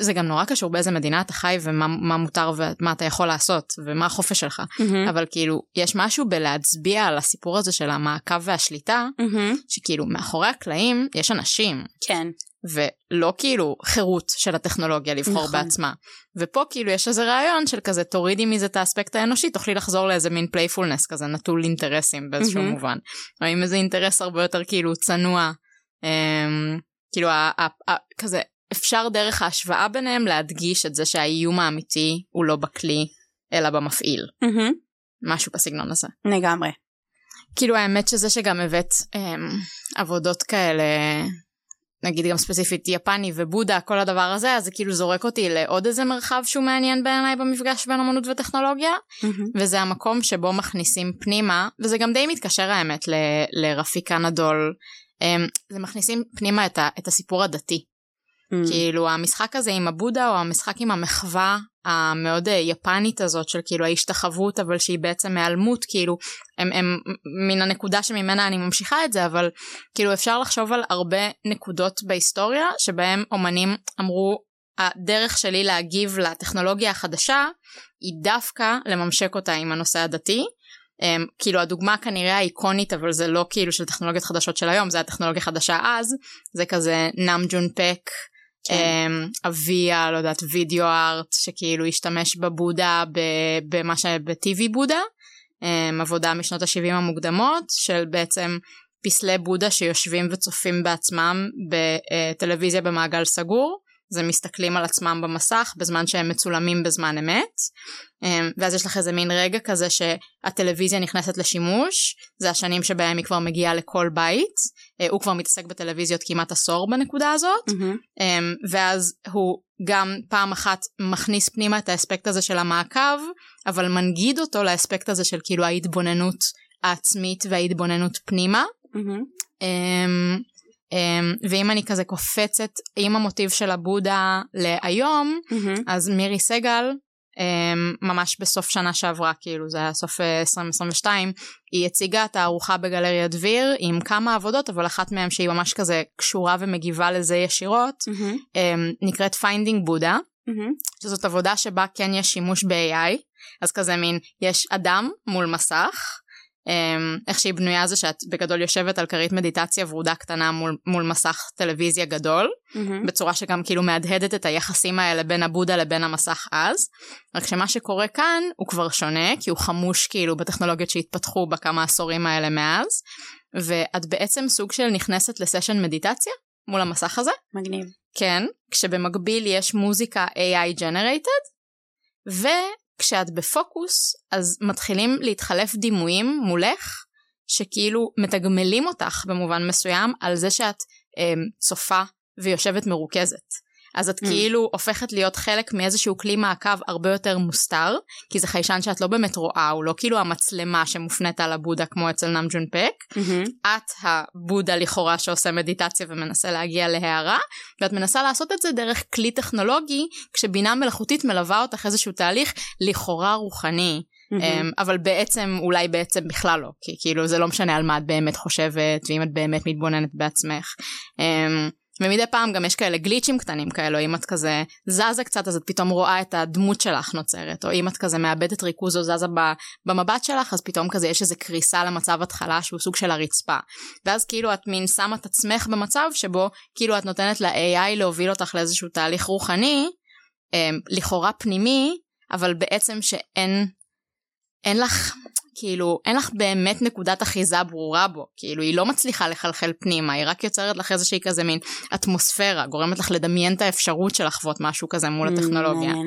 זה גם נורא קשור באיזה מדינה אתה חי ומה מותר ומה אתה יכול לעשות ומה החופש שלך. Mm-hmm. אבל כאילו, יש משהו בלהצביע על הסיפור הזה של המעקב והשליטה, mm-hmm. שכאילו מאחורי הקלעים יש אנשים. כן. ולא כאילו חירות של הטכנולוגיה לבחור נכון. בעצמה. ופה כאילו יש איזה רעיון של כזה תורידי מזה את האספקט האנושי תוכלי לחזור לאיזה מין playfulness כזה נטול אינטרסים באיזשהו mm-hmm. מובן. או עם איזה אינטרס הרבה יותר כאילו צנוע. אמ, כאילו ה, ה, ה, כזה אפשר דרך ההשוואה ביניהם להדגיש את זה שהאיום האמיתי הוא לא בכלי אלא במפעיל. Mm-hmm. משהו בסגנון הזה. לגמרי. כאילו האמת שזה שגם הבאת אמ, עבודות כאלה נגיד גם ספציפית יפני ובודה כל הדבר הזה אז זה כאילו זורק אותי לעוד איזה מרחב שהוא מעניין בעיניי במפגש בין אמנות וטכנולוגיה. mm-hmm. וזה המקום שבו מכניסים פנימה וזה גם די מתקשר האמת ל- לרפי קנדול אמ, זה מכניסים פנימה את, ה- את הסיפור הדתי Mm. כאילו המשחק הזה עם הבודה או המשחק עם המחווה המאוד אה, יפנית הזאת של כאילו ההשתחוות אבל שהיא בעצם היעלמות כאילו הם, הם מן הנקודה שממנה אני ממשיכה את זה אבל כאילו אפשר לחשוב על הרבה נקודות בהיסטוריה שבהם אומנים אמרו הדרך שלי להגיב לטכנולוגיה החדשה היא דווקא לממשק אותה עם הנושא הדתי Um, כאילו הדוגמה כנראה האיקונית אבל זה לא כאילו של טכנולוגיות חדשות של היום זה הטכנולוגיה חדשה אז זה כזה נאם ג'ון פק כן. אבי ה... לא יודעת וידאו ארט שכאילו השתמש בבודה במה שבטיבי בודה אמ, עבודה משנות ה-70 המוקדמות של בעצם פסלי בודה שיושבים וצופים בעצמם בטלוויזיה במעגל סגור זה מסתכלים על עצמם במסך בזמן שהם מצולמים בזמן אמת אמ, ואז יש לך איזה מין רגע כזה שהטלוויזיה נכנסת לשימוש זה השנים שבהם היא כבר מגיעה לכל בית אה, הוא כבר מתעסק בטלוויזיות כמעט עשור בנקודה הזאת mm-hmm. ואז הוא גם פעם אחת מכניס פנימה את האספקט הזה של המעקב אבל מנגיד אותו לאספקט הזה של כאילו ההתבוננות העצמית וההתבוננות פנימה mm-hmm. ואם אני כזה קופצת עם המוטיב של הבודה להיום mm-hmm. אז מירי סגל אמ, ממש בסוף שנה שעברה כאילו זה היה סוף 2022 אה, היא הציגה את הארוחה בגלריה דביר עם כמה עבודות אבל אחת מהן שהיא ממש כזה קשורה ומגיבה לזה ישירות mm-hmm. נקראת Finding Buddha mm-hmm. שזאת עבודה שבה כן יש שימוש ב-AI אז כזה מין יש אדם מול מסך אמ, איך שהיא בנויה זה שאת בגדול יושבת על כרית מדיטציה ורודה קטנה מול, מול מסך טלוויזיה גדול mm-hmm. בצורה שגם כאילו מהדהדת את היחסים האלה בין הבודה לבין המסך אז. רק שמה שקורה כאן הוא כבר שונה כי הוא חמוש כאילו בטכנולוגיות שהתפתחו בכמה עשורים האלה מאז. ואת בעצם סוג של נכנסת לסשן מדיטציה מול המסך הזה? מגניב. כן כשבמקביל יש מוזיקה AI generated ו... כשאת בפוקוס אז מתחילים להתחלף דימויים מולך שכאילו מתגמלים אותך במובן מסוים על זה שאת אה, צופה ויושבת מרוכזת. אז את mm. כאילו הופכת להיות חלק מאיזשהו כלי מעקב הרבה יותר מוסתר, כי זה חיישן שאת לא באמת רואה, הוא לא כאילו המצלמה שמופנית על הבודה כמו אצל נאם פק, mm-hmm. את הבודה לכאורה שעושה מדיטציה ומנסה להגיע להערה, ואת מנסה לעשות את זה דרך כלי טכנולוגי, כשבינה מלאכותית מלווה אותך איזשהו תהליך לכאורה רוחני. Mm-hmm. אבל בעצם אולי בעצם בכלל לא כי כאילו זה לא משנה על מה את באמת חושבת ואם את באמת מתבוננת בעצמך אמ, ומדי פעם גם יש כאלה גליצ'ים קטנים כאלו, אם את כזה זזה קצת אז את פתאום רואה את הדמות שלך נוצרת, או אם את כזה מאבדת ריכוז או זזה במבט שלך, אז פתאום כזה יש איזה קריסה למצב התחלה שהוא סוג של הרצפה. ואז כאילו את מין שמה את עצמך במצב שבו כאילו את נותנת ל-AI להוביל אותך לאיזשהו תהליך רוחני, אמ, לכאורה פנימי, אבל בעצם שאין אין לך כאילו אין לך באמת נקודת אחיזה ברורה בו, כאילו היא לא מצליחה לחלחל פנימה, היא רק יוצרת לך איזושהי כזה מין אטמוספירה, גורמת לך לדמיין את האפשרות של לחוות משהו כזה מול הטכנולוגיה. מעניין.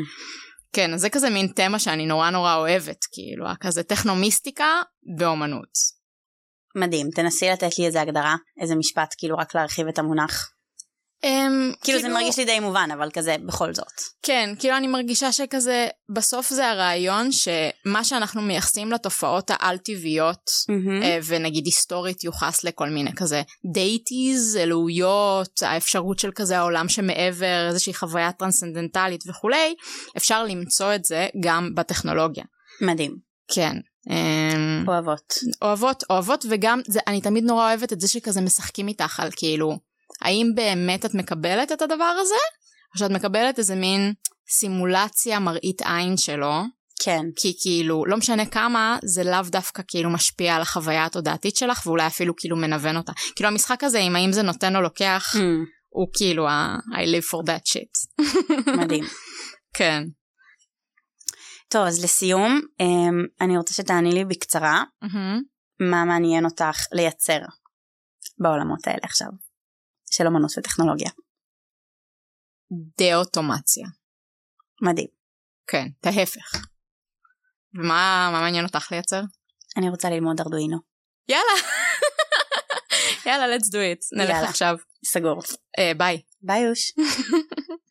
כן, אז זה כזה מין תמה שאני נורא נורא אוהבת, כאילו, כזה טכנו-מיסטיקה באומנות. מדהים, תנסי לתת לי איזה הגדרה, איזה משפט, כאילו רק להרחיב את המונח. Um, כאילו זה מרגיש לי די מובן, אבל כזה בכל זאת. כן, כאילו אני מרגישה שכזה, בסוף זה הרעיון שמה שאנחנו מייחסים לתופעות העל-טבעיות, מהמם. אה, ונגיד היסטורית יוחס לכל מיני כזה deities, אלוהיות, האפשרות של כזה העולם שמעבר, איזושהי חוויה טרנסצנדנטלית וכולי, אפשר למצוא את זה גם בטכנולוגיה. מדהים, כן. אמ, אוהבות. אוהבות, אוהבות, וגם זה, אני תמיד נורא אוהבת את זה שכזה משחקים איתך על כאילו, האם באמת את מקבלת את הדבר הזה, או שאת מקבלת איזה מין סימולציה מראית עין שלו, כן, כי כאילו, לא משנה כמה, זה לאו דווקא כאילו משפיע על החוויה התודעתית שלך, ואולי אפילו כאילו מנוון אותה. כאילו המשחק הזה, עם האם זה נותן או לוקח, אמ, הוא כאילו ה- I live for that shit. מדהים. כן. טוב, אז לסיום, אמ, אני רוצה שתעני לי בקצרה, מהמם. מה מעניין אותך לייצר בעולמות האלה עכשיו, של אמנות וטכנולוגיה. דה-אוטומציה. מדהים. כן, את ההפך. ומה מה מעניין אותך לייצר? אני רוצה ללמוד ארדואינו. יאללה. יאללה, let's do it. נלך יאללה. עכשיו. סגור. אה, ביי. ביי יוש.